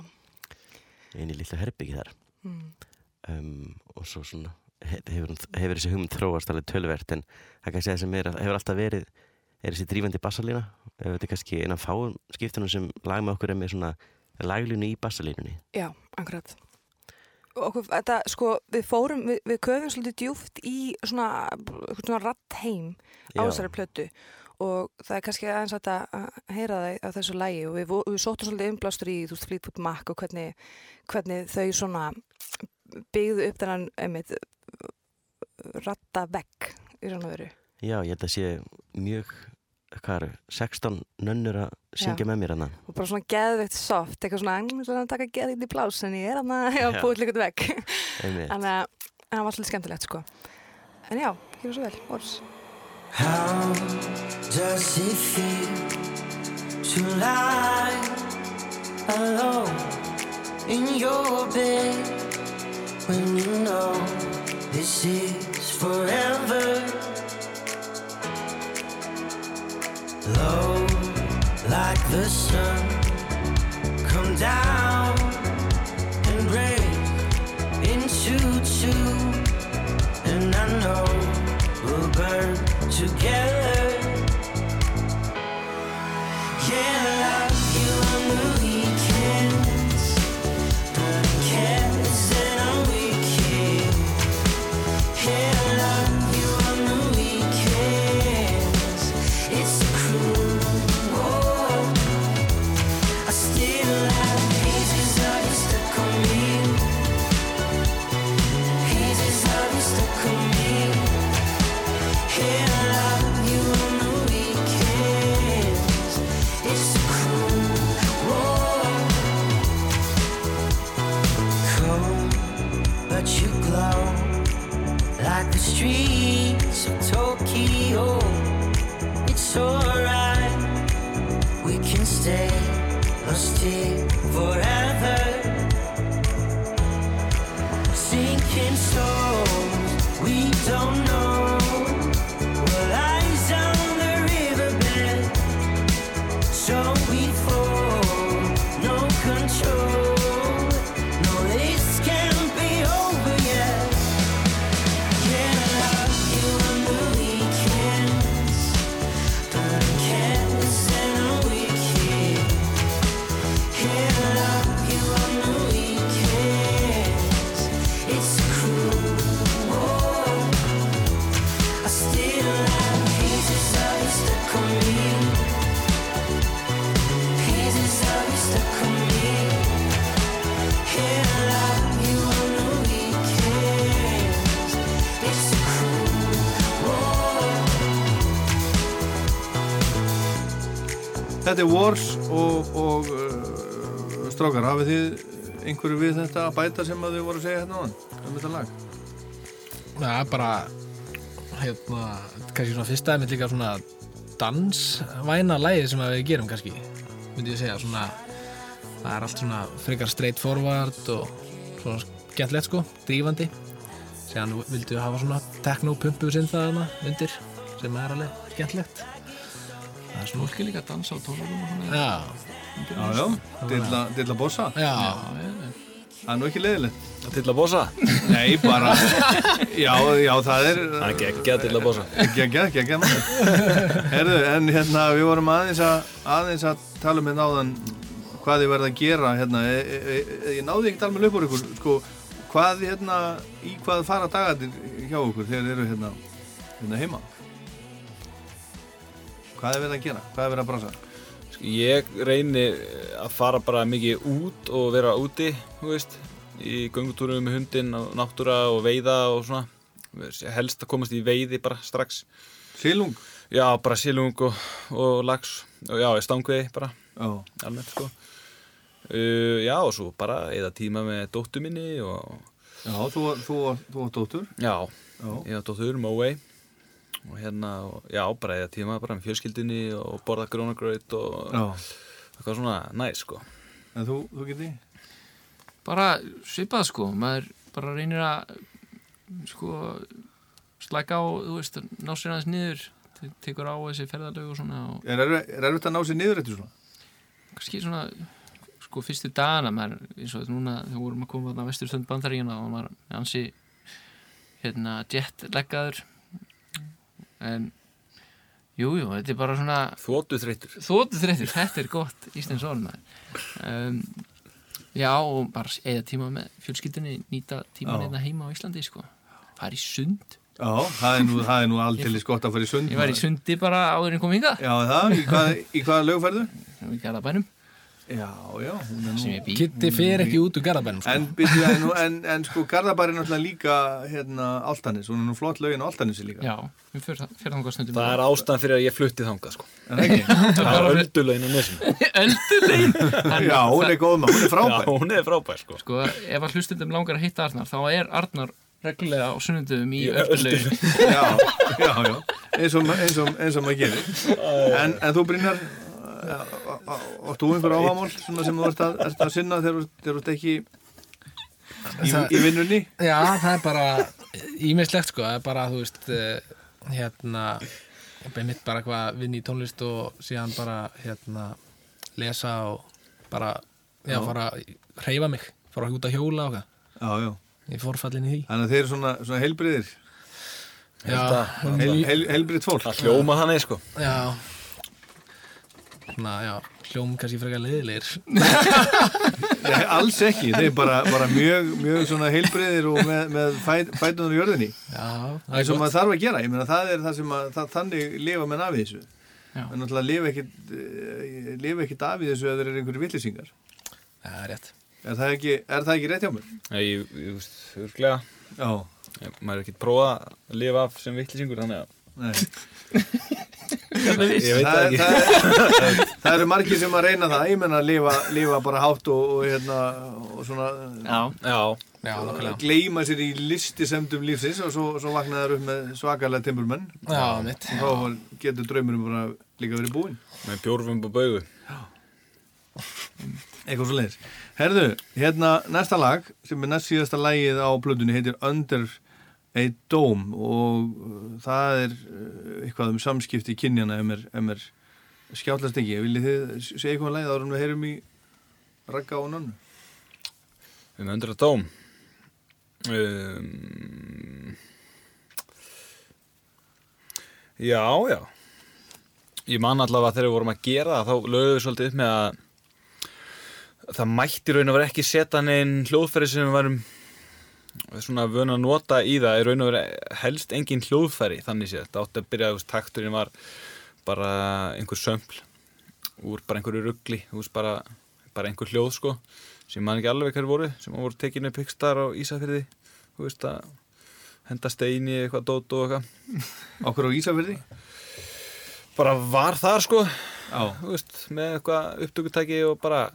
einu lilla herbyggi þar Mm. um, og svo svona he- hefur, hefur þessi hugmynd þróast alveg tölvert en það kannski það sem er, hefur alltaf verið er þessi drífandi bassalína ef þetta er kannski eina fáum skiptunum sem lag með okkur er með svona laglínu í bassalínunni Já, akkurat. Okkur, þetta, sko, við fórum, við, við köfum svolítið djúft í svona, svona ratt heim á þessari plötu. Og það er kannski aðeins að heyra það á þessu lægi og við, við sóttum svolítið umblástur í, þú veist, Fleetwood Mac og hvernig, hvernig þau svona byggðu upp þennan, einmitt, ratta vegg í raun og veru. Já, ég held að sé mjög hvað eru, 16 nönnur að syngja Já. með mér hana og bara svona geðveikt soft, eitthvað svona, "Mm, svona að taka geðveikt í blás en ég er hann [LAUGHS] að Já. búið til vegg. Einmitt. Þannig að það var svolítið skemmtilegt, sko. En já, gjör svo vel, Wars. How does it feel to lie alone in your bed when you know this is forever? The sun, come down er Wars og, og uh, strákar, hafið þið einhverju við þetta að bæta sem að þið voru að segja hérna áðan um þetta lag? Það er bara hérna, kannski svona fyrsta er líka svona dansvæna lægi sem við gerum kannski myndi ég segja svona það er allt svona frekar straight forward og svona skemmtilegt sko drífandi síðan vildu hafa svona techno-pumpu sinn það undir sem er alveg skemmtilegt það er svona Fólk er líka að dansa á tólarum og svona. Já, Já, já, dilla, dilla bossa. Já, Það er nú ekki leiðilegt. Til að bossa? Nei, bara Já, já, það er Það er geggja að bossa. Gekkja, gekkja Herðu, en hérna við vorum aðeins að aðeins að tala um hérna áðan hvað þið verða að gera hérna. E, e, e, ég náði ekkert alveg upp úr ykkur sko, hvað hérna, í hvað fara dagarnir hjá okkur þegar þið eru hérna, hérna heima hvað er verið að gera, hvað er verið að brasa Ég reyni að fara bara mikið út og vera úti, þú veist, í göngutúrum með hundin og náttúra og veiða og svona. Helst að komast í veiði bara strax. Silung? Já, bara silung og, og lax og já, stangveiði bara, Já, almennt sko. Uh, já, og svo bara eða tíma með dóttu minni og já þú var dóttur já, Já. ég var dóttur, Móei og hérna, og, já, bara eða tíma bara með fjölskyldinni og borða grónagraut og eitthvað svona næs sko. en þú, þú geti? Bara svipað sko. Maður bara reynir að sko slæka á, þú veist, ná sér aðeins niður. Te- tekur á þessi ferðalög og svona og Er erfitt er að ná sér niður eftir svona? kannski svona sko fyrstu dagana maður, eins og núna þegar við vorum að koma þarna vesturstönd bandaríkjana og maður ansi hérna jetleggaður en jújú, jú, þetta er bara svona Þóttu þreytur þóttu þreytur, þetta er gott íslensk orð maður um, já og bara eða tíma með fjölskyldunni nýta tíma Já. neina heima á Íslandi sko. Fara í sund, Já, það er nú, nú aldrei gott að fara í sund. Ég var í sundi bara áður en kom hinga Já, það, í hvað, í hvaða lögferðu? í Garðabænum Já, já, er Kitti fer ekki út úr garðabænum sko. En, en, en, en sko, Garðabæri er náttúrulega líka hérna, Altanis, hún er nú flott lögin á Altanisi líka. Já, við fyrir þangað stundum. Það er ástæðan fyrir að ég flutti þangað sko. Er það ekki? Það er öldulögin á nesinu. [LAUGHS] Öldulegin Já, hún er góð maður, hún er Já, frábær hún er frábær sko. sko, ef að hlustundum langar að hitta Arnar þá er Arnar reglulega á sunnundum í öldulegin Já, já, já, eins og, eins og, eins og maður gerir. En, en þú Brynjar Áttu þú einhver svona sem þú ert að, ert að sinna þegar þú- ert ekki í, Það- í vinnunni? Já, það er bara ímislegt sko, það er bara, þú veist, eh, hérna, mitt bara hvað vinn í tónlist og síðan bara, hérna, lesa og bara, já, Já. fara að hreyfa mig, fara út að hjóla og hvað, Já, já ég fór fallin í því. Þannig að þeir eru svona, svona heilbriðir Já, Heil, heil, Heilbrið fólk Það hljóma þannig sko. já, já, hljóm kannski frekar leiðilegir. [LAUGHS] Nei, alls ekki, þeir bara, bara mjög, mjög svona heilbriðir og með, með fæt, fætunar í jörðinni Já, það eins er og gott. maður þarf að gera, ég meina það er það sem að það, þannig lifa menn af þessu Já. en náttúrulega lifa ekkit eh, af þessu að þeir eru einhverju villisingar Það er rétt. er það ekki, er það ekki rétt hjá mér? Nei, ég, ég veist, örglega Já, Maður er ekki prófað að lifa af sem vittlisingur Þannig að nei ég [LAUGHS] það, það það, [LAUGHS] það eru margir sem að reyna það. Ég menna að lifa, lifa bara hátt og, og, hérna, og svona já, Já, Já, nokkulega. gleyma sér í listisemdum lífsins og svo, svo vaknaður upp með svakalega mitt. og þá getur draumurum bara líka verið búinn. Með bjórfum og baugu. Eitthvað svo leiðis Herðu, hérna næsta lag sem er næst síðasta lagið á plötunni heitir Under a Dome og uh, það er uh, eitthvað um samskipti kynjana ef mér, mér skjáttlast ekki. Viljið þið segja eitthvað um lagið árum við heyrum í Ragga og með undir að dóm. Um, Já, já. Ég man allavega þegar við vorum að gera það þá lögum við svolítið upp með að það mætti raun og vera ekki setja neinn hljóðfæri sem við varum svona vöna að nota í það er raun og vera helst engin hljóðfæri þannig séð, þetta átti að byrja veist, takturinn var bara einhver sömpl úr bara einhverju ruggli bara, bara einhver hljóð sko sem man ekki alveg hverju voru sem voru tekinu upp ykkstar á Ísafyrði þú veist að henda steini eitthvað dót og eitthvað. [LAUGHS] Okkur á Ísafirði? Bara var þar sko veist, með eitthvað upptökutæki og bara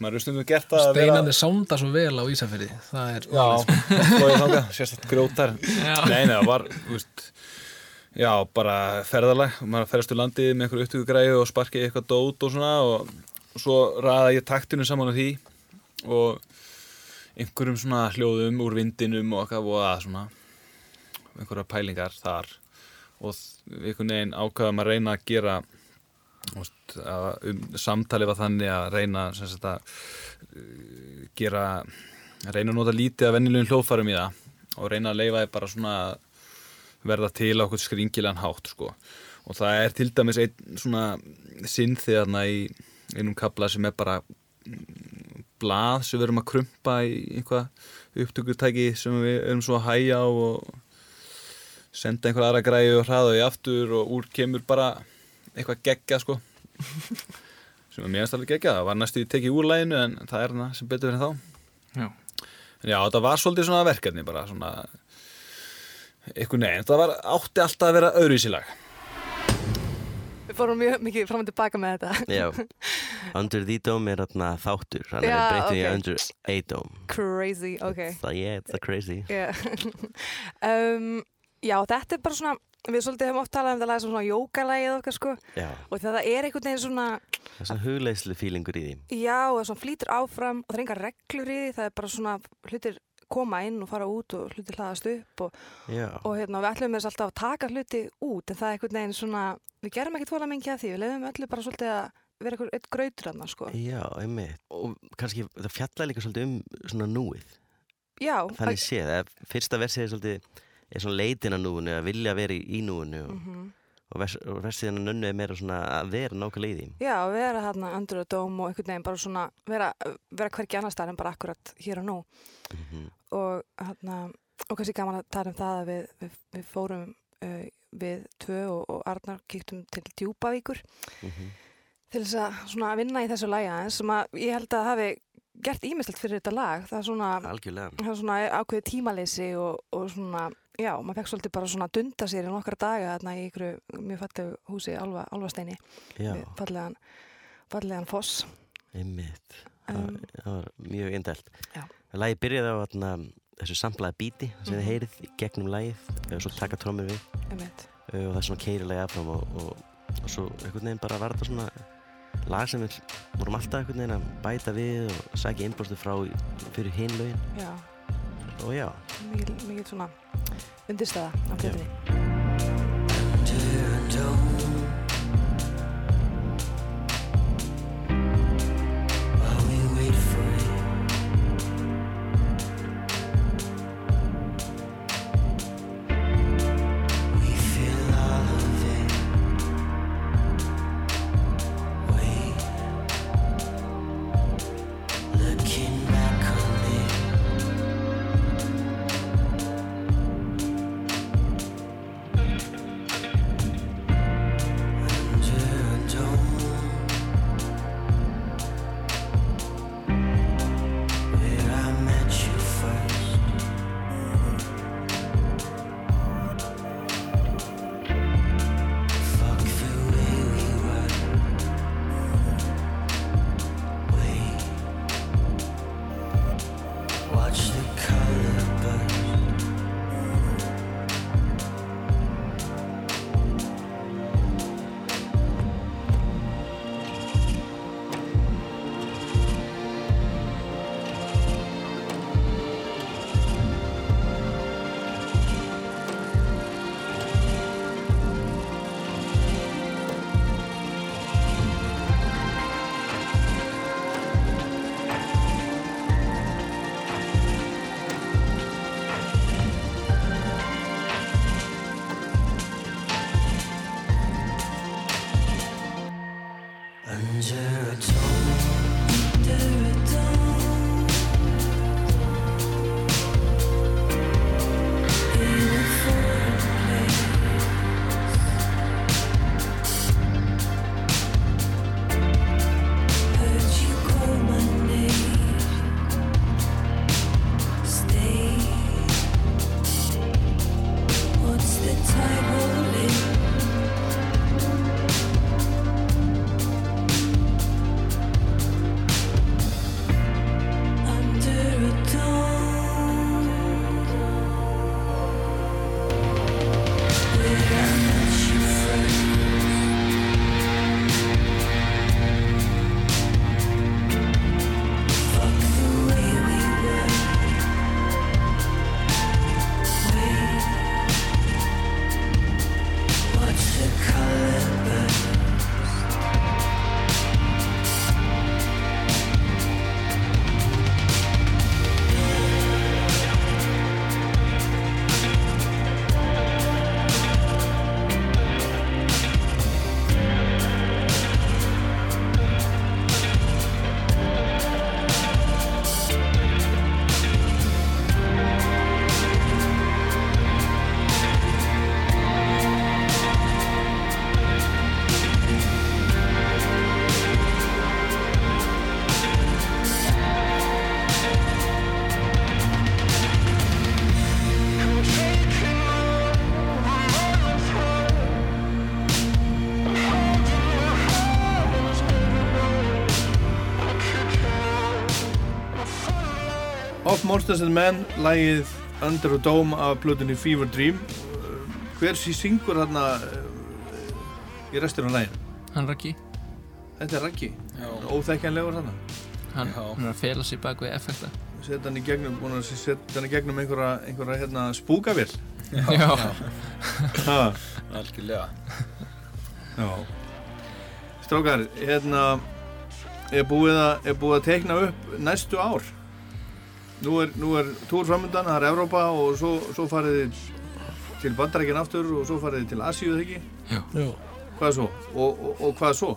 maður er stundum gert að Steinandi sánda svo vel á Ísafirði. Það er Já, [LAUGHS] sérstaklega grjótar. Já. Nei, nei, það var, veist Já, bara ferðalag. Maður ferðast úr landið með einhverju upptökugræðu og sparkið eitthvað dót og svona og, og svo ræða ég taktinu saman á því og einhverjum svona hljóðum úr vindinum og eitthvað og að svona einhverja pælingar þar. Og einhvern veginn ákvaðum að reyna að gera um, samtali var þannig að reyna sagt að uh, gera reyna að nota lítið af vennilegum hljóðfærum í það og reyna að leifa þið bara svona að verða til á okkur skringilegan hátt sko. og það er til dæmis einn svona sinnþið þarna í einum kabla sem er bara mm, blað sem við erum að krumpa í einhvað upptökutæki sem við erum svo að hæja og senda einhver aðra græði og hraða í aftur og úr kemur bara eitthvað geggja sko [LAUGHS] sem er mjögast alveg geggja, það var næstu í tekið úr læginu en það er hana sem betur fyrir þá Já. en já, þetta var svolítið svona verkefni bara svona eitthvað neginn, þetta var átti alltaf að vera öðruvísilag Við fórum mjög mikið fram og tilbaka með þetta. Já, Under the Dome er þarna þáttur, hann er Já, breyttum í. Under a Dome. Crazy, ok. Það, yeah, it's a crazy. Yeah. [LAUGHS] um, já, þetta er bara svona, við svolítið höfum oft talað um það lag sem svona jókalægið okkar sko Já, og það er einhvern veginn svona, það er svona hugleislu fílingur í því. já, og það svona flýtur áfram og það er engar reglur í því, það er bara svona hlutir koma inn og fara út og hlutir hlaðast upp og, og hérna, við ætlum þess alltaf að taka hluti út en það er einhvern veginn svona, við gerum ekki tvolega mingi að því, við lefum öllu bara svolítið að vera einhver eitt grautur þarna sko. já, einmitt. Og kannski það fjalla líka svolítið um svona núið. Já, Þannig séð, fyrsta versið er svolítið, er svona leitin að núinu, að vilja vera í, núinu og, og, vers, og versiðan að nönnu er meira svona að vera nákvæmlega í því. Já, vera hérna under a dome og einhvern veginn bara svona vera, vera hvergi annar staðar en bara akkurat hér og nú Mhm. og hérna og kannski gaman að tala um það að við, við, við fórum uh, við tvö og, og Arnar kíktum til Djúpavíkur Mhm. til þess að svona vinna í þessu lægi aðeins sem að ég held að hafi gert ímislegt fyrir þetta lag það er svona, það er svona ákveðið tímaleysi og, og svona, já, maður fekk svolítið bara svona að dunda sér í nokkra daga þarna í ykkur mjög fallegu húsi Alva, Alvasteini fallegan, fallegan foss Einmitt. Það, Um, það var mjög indælt. Já. Lagi byrjaði á atna, þessu samplaði bíti sem þið Mhm. heyrið gegnum lagið og svo taka trómur við Einmitt. og það er svona keirilega afram og, og, og svo einhvern veginn bara var þetta svona lag sem við vorum alltaf einhvern veginn að bæta við og sækja innblóstu frá fyrir Já, og já, mikið svona undirstæða á hlutinni. Monsters and Men, lagið Under a Dome af plötunni Fever Dream. Hver sé syngur þarna uh, í restur af laginu? Hann Raggi, Þetta er Raggi, óþekkjanlegur þarna. hann, hann er að fela sig bak við effekta. Setja hann í gegnum, búin að setja hann í gegnum einhverja, einhverja hérna, spúkavill. Já. Ha, Algjörlega. já. Strákar, hérna, er búið, að, er búið að teikna upp næstu ár. Nú er, nú er túr framöndan, það er Evrópa og svo, svo farið þið til Bandarækinn aftur og svo farið þið til Asíu, þegar ekki? Jú. Hvað svo? Og, og, og hvað svo?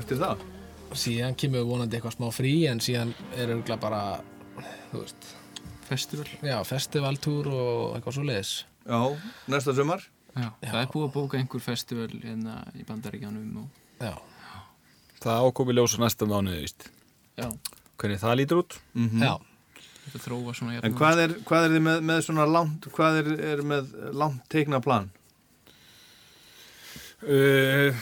Eftir það? Síðan kemur vonandi eitthvað smá frí en síðan er örgulega bara, þú veist, Festival. já, festivaltúr og eitthvað svo leiðis. Já, næsta sumar? Já, það er búið að bóka einhver festival hérna í Bandaríkjanum og... Já. Það ákomi ljósa næsta mánuði, víst. Já. Hvernig það lítur út? Mhm. Já. Þetta þróa svona En hvað er, hvað er þið með, með svona langt, hvað er, er með langt teikna plan? Uh,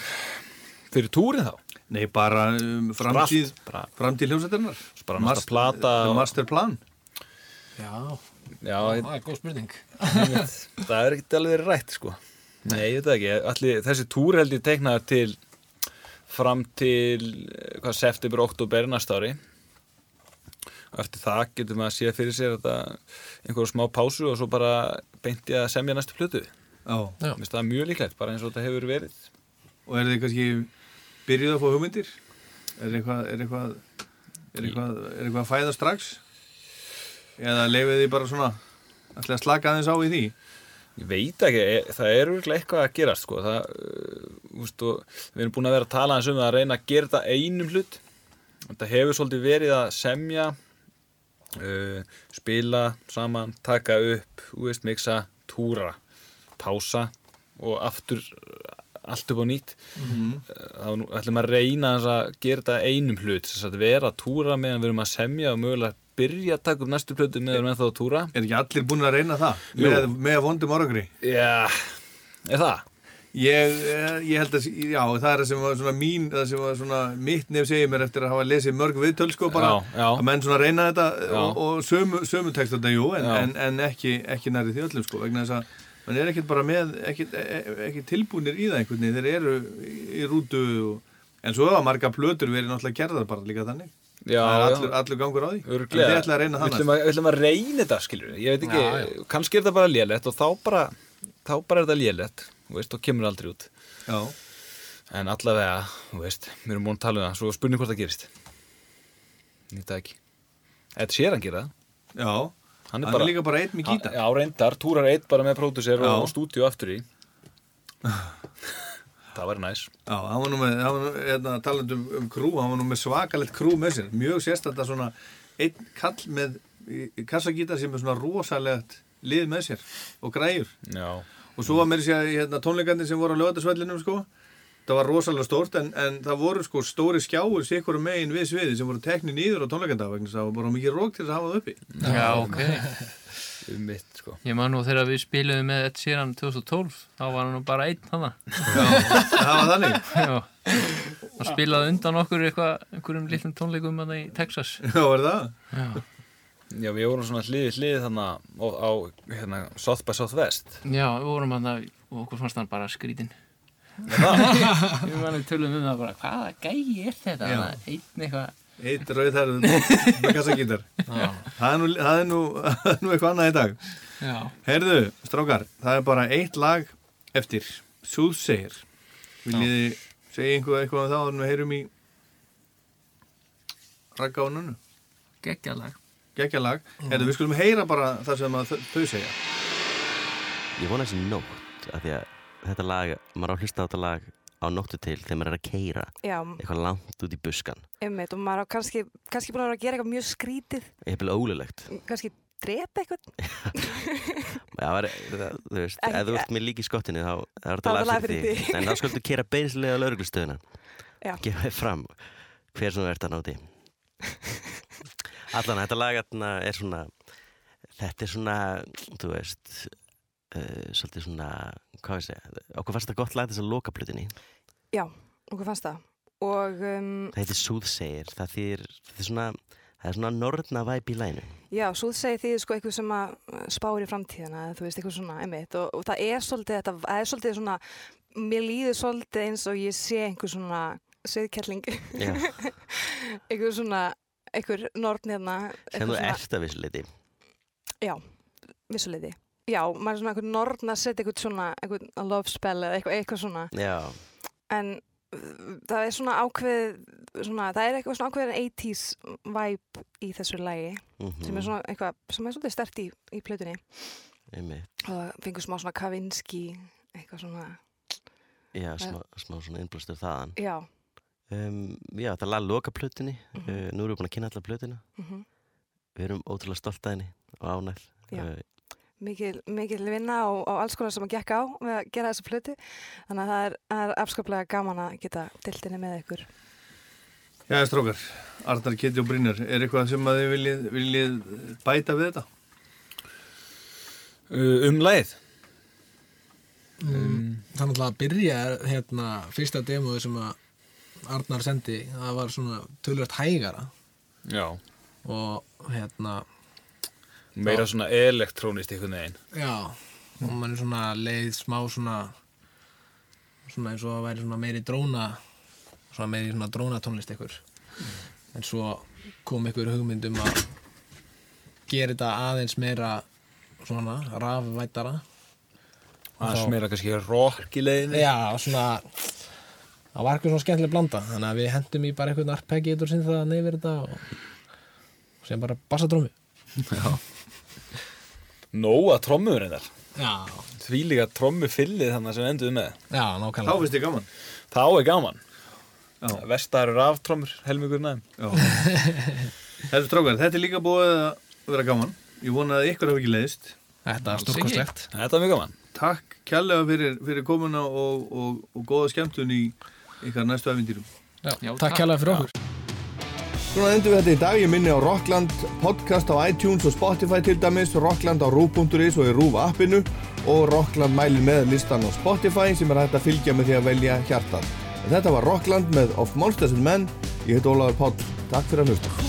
fyrir túrin þá? Nei, bara um, framtíð, framtíð hljómsættarnar. bara næsta plata The og- master plan. Já, Já, það er góð spurning. það er ekkert alveg rætt sko Nei, ég veit það ekki Allir, Þessi túr held ég teiknaður til fram til eh, hvað, september, oktober næsta ári og eftir það getur maður að sé fyrir sér einhverju smá pásu og svo bara beinti að semja næstu plötu. Mér finnst það mjög líklegt, bara eins og þetta hefur verið Og er þið kannski byrjuð að fá hugmyndir? Er eitthvað, er eitthvað, er eitthvað, er eitthvað að fæða strax? Eða leifið þið bara svona, að slaka aðeins á í því? Ég veit ekki, e- það er virkilega eitthvað að gerast sko. það, uh, úst, og, við erum búin að vera að tala eins um það að reyna að gera þetta einum hlut þetta hefur svolítið verið að semja uh, spila saman, taka upp mixa, túra pása og aftur uh, allt upp á nýtt Mhm. uh, þá ætlum að reyna að gera þetta einum hlut, þess að vera að túra meðan við erum að semja og mögulega byrja að taka upp næstu plötu meðan við erum ennþá að túra Er ekki allir búin að reyna það? Jú. Með, með vondum árangri? Já, er það? Ég, eh, ég held að, já, það er það sem var svona mín, það sem var svona mitt nefn segir mér eftir að hafa lesið mörg viðtöl sko bara, Já, já. að menn svona reyna þetta Já. og, og sömu, sömu tekst þetta, jú, en, en, en ekki, ekki næri því öllum sko, vegna þess að mann er ekkert bara með, ekkert, ekkert tilbúinir í það einhvern veginn, þeir eru í, rútu og, en svo hafa marga plötur verið náttúrulega gerðar bara líka þannig. Já, það er allur, allur gangur á því. Við ætlum að, að reyna þetta, skilur Ég veit ekki, kannski er þetta bara lélegt og þá bara, þá bara er þetta lélegt Þú veist, og kemur aldrei út. Já. En allavega, þú veist, við erum búin að tala um það Svo spurning hvort það gerist. Það ekki. Ed Sheeran gera það. Já, Hann Hann er líka bara einn með gítar. Já, reyndar, túrar einn bara með pródusser og, stúdíu aftur í. [LAUGHS] Það væri næs. Já, hann var nú með, nú, hérna, talandi um, krú, hann var nú með svakalegt krú með sér, mjög að svona einn kall með kassagítar sem er svona rosalegt lið með sér og græjur. Já. Og svo var mér sér hérna, tónleikandi sem voru á lögatarsvellinum, sko, það var rosalega stórt en, en það voru sko stóri skjáur sikkur megin við sviði sem voru tekni nýður á tónleikanda vegna þess að það var bara mikið rók til að hafa það uppi. Já, ok. [LAUGHS] Um mitt, sko Ég man nú þegar við spiluðum með Ed Sheeran 2012 þá var hann nú bara einn hana Já, það var þannig [LAUGHS] Já, hann spilaði undan okkur eitthvað, einhverjum litlum tónleikum hann í Texas Já, er það? Já, Já, við vorum svona hliði hliði þannig á, á hérna, South by Southwest Já við vorum hann og okkur fannst hann bara skrítinn það? [LAUGHS] Við manum tölum um það bara, hvaða gæi er þetta? Einn eitthvað Eitt rauðherðun með kassagítar. Já. Það er nú, það er nú, [LAUGHS] það er nú eitthvað annað í dag. Já. Heyrðu, strákar, það er bara eitt lag eftir. Súðsegir. Viljið þið segja einhvað eitthvað um það en við heyrum í Ragga og Nunnu? Geggjalag. Geggjalag. Heyrðu, við skulum heyra bara það sem að þau- þau segja. Ég vona þessi nótt af því að þetta lag, maður á að hlusta á þetta lag á nóttu til þegar maður er að keira Já. eitthvað langt út í buskan Einmitt, og maður á kannski, kannski búin að vera að gera eitthvað mjög skrítið, eitthvað ólulegt [LAUGHS] kannski drepa eitthvað. Já, var, það, þú veist, ef þú ert með líki í skottinu þá er þetta lag fyrir þig. þig en þá skaldu kera beinslega á lauruglustöðuna Já. gefa þið fram hver sem þú ert að náti [LAUGHS] Allan, þetta lag er svona þetta er svona, þú veist uh, svolítið svona hvað við segja, okkur fannst það gott lag þess að loka plutinni Já, okkur fannst það. Og um, það heitir Soothsayer það þýr, það er svona það er svona norðna væp í lænu Já, svo segir því sko eitthvað sem uh, spáir í framtíðina, þú veist, eitthvað svona, einmitt, og, og það er svolítið, þetta það er svolítið svona, mér líður svolítið eins og ég sé einhver svona söðkelling, Já. [LAUGHS] einhver svona, einhver norn hérna, sem þú ert að vissu liti Já, vissuleiti. Já, maður er svona einhver norn að setja eitthvað svona, einhver love spell eða eitthvað, eitthvað svona, Já, en það er svona ákveð, svona, það er eitthvað svona ákveðin 80s vibe í þessu lagi mhm, sem er svona eitthvað, sem er svolítið stert í, í plötunni. Einmitt. og það fengur smá svona Kavinsky eitthvað svona, Já, smá, smá svona innblástur þaðan. Já um, Já, það er lag loka plötunni Mhm. uh, Nú erum við búin að kynna alla plötuna mhm. Við erum ótrúlega stolt að henni og ánægð Já. uh, mikil, mikil vinna og, og alls konar sem að gekk á með að gera þessa plötu þannig að það er, það er afskaplega gaman að geta diltinni með ykkur Já, strókar, Arnar, Keti og Brynjar, er eitthvað sem að þið viljið, viljið bæta við þetta? Uh, um lagið um, Þannig að byrja hérna fyrsta demóðu sem að Arnar sendi, það var svona tölvöld hægara. Já, og hérna meira svona elektrónist einhvern veginn. Já, og mann er svona leið smá svona svona eins og að væri svona meiri dróna svona meiri svona drónatónlist ykkur en svo kom ykkur hugmyndum að gera þetta aðeins meira svona rafvætara aðeins meira kannski rock í leiðinni. Já, svona það var eitthvað svona skemmtileg blanda þannig að við hendum í bara eitthvað arpeggitur sinni það neyfir þetta og, og sem bara bassadrómi Já. Nóa trommur reyndar. Já, Því líka trommu fyllið þannig sem við enduðum með. Já, Þá finnst þið gaman. Þá er gaman. Já. Vestar eru aftrommur, helmingur næðum Þetta strókar, þetta er líka búið að vera gaman. Ég vona að ykkur hafi ekki leiðist. Þetta er stórkostlegt. Þetta er mjög gaman. Takk kærlega fyrir, fyrir komuna og, og, og góða skemmtun í ykkar næstu Já, takk kærlega fyrir okkur. Svona endur við þetta í dag, ég minni á Rockland podcast á iTunes og Spotify til dæmis, Rockland á Rú.is og í Rúf appinu og Rockland mælir með listan á Spotify sem er hægt að fylgja með því að velja hjartan. En þetta var Rockland með Of Monsters and Men, ég heit Ólafur Páll, takk fyrir að hlusta.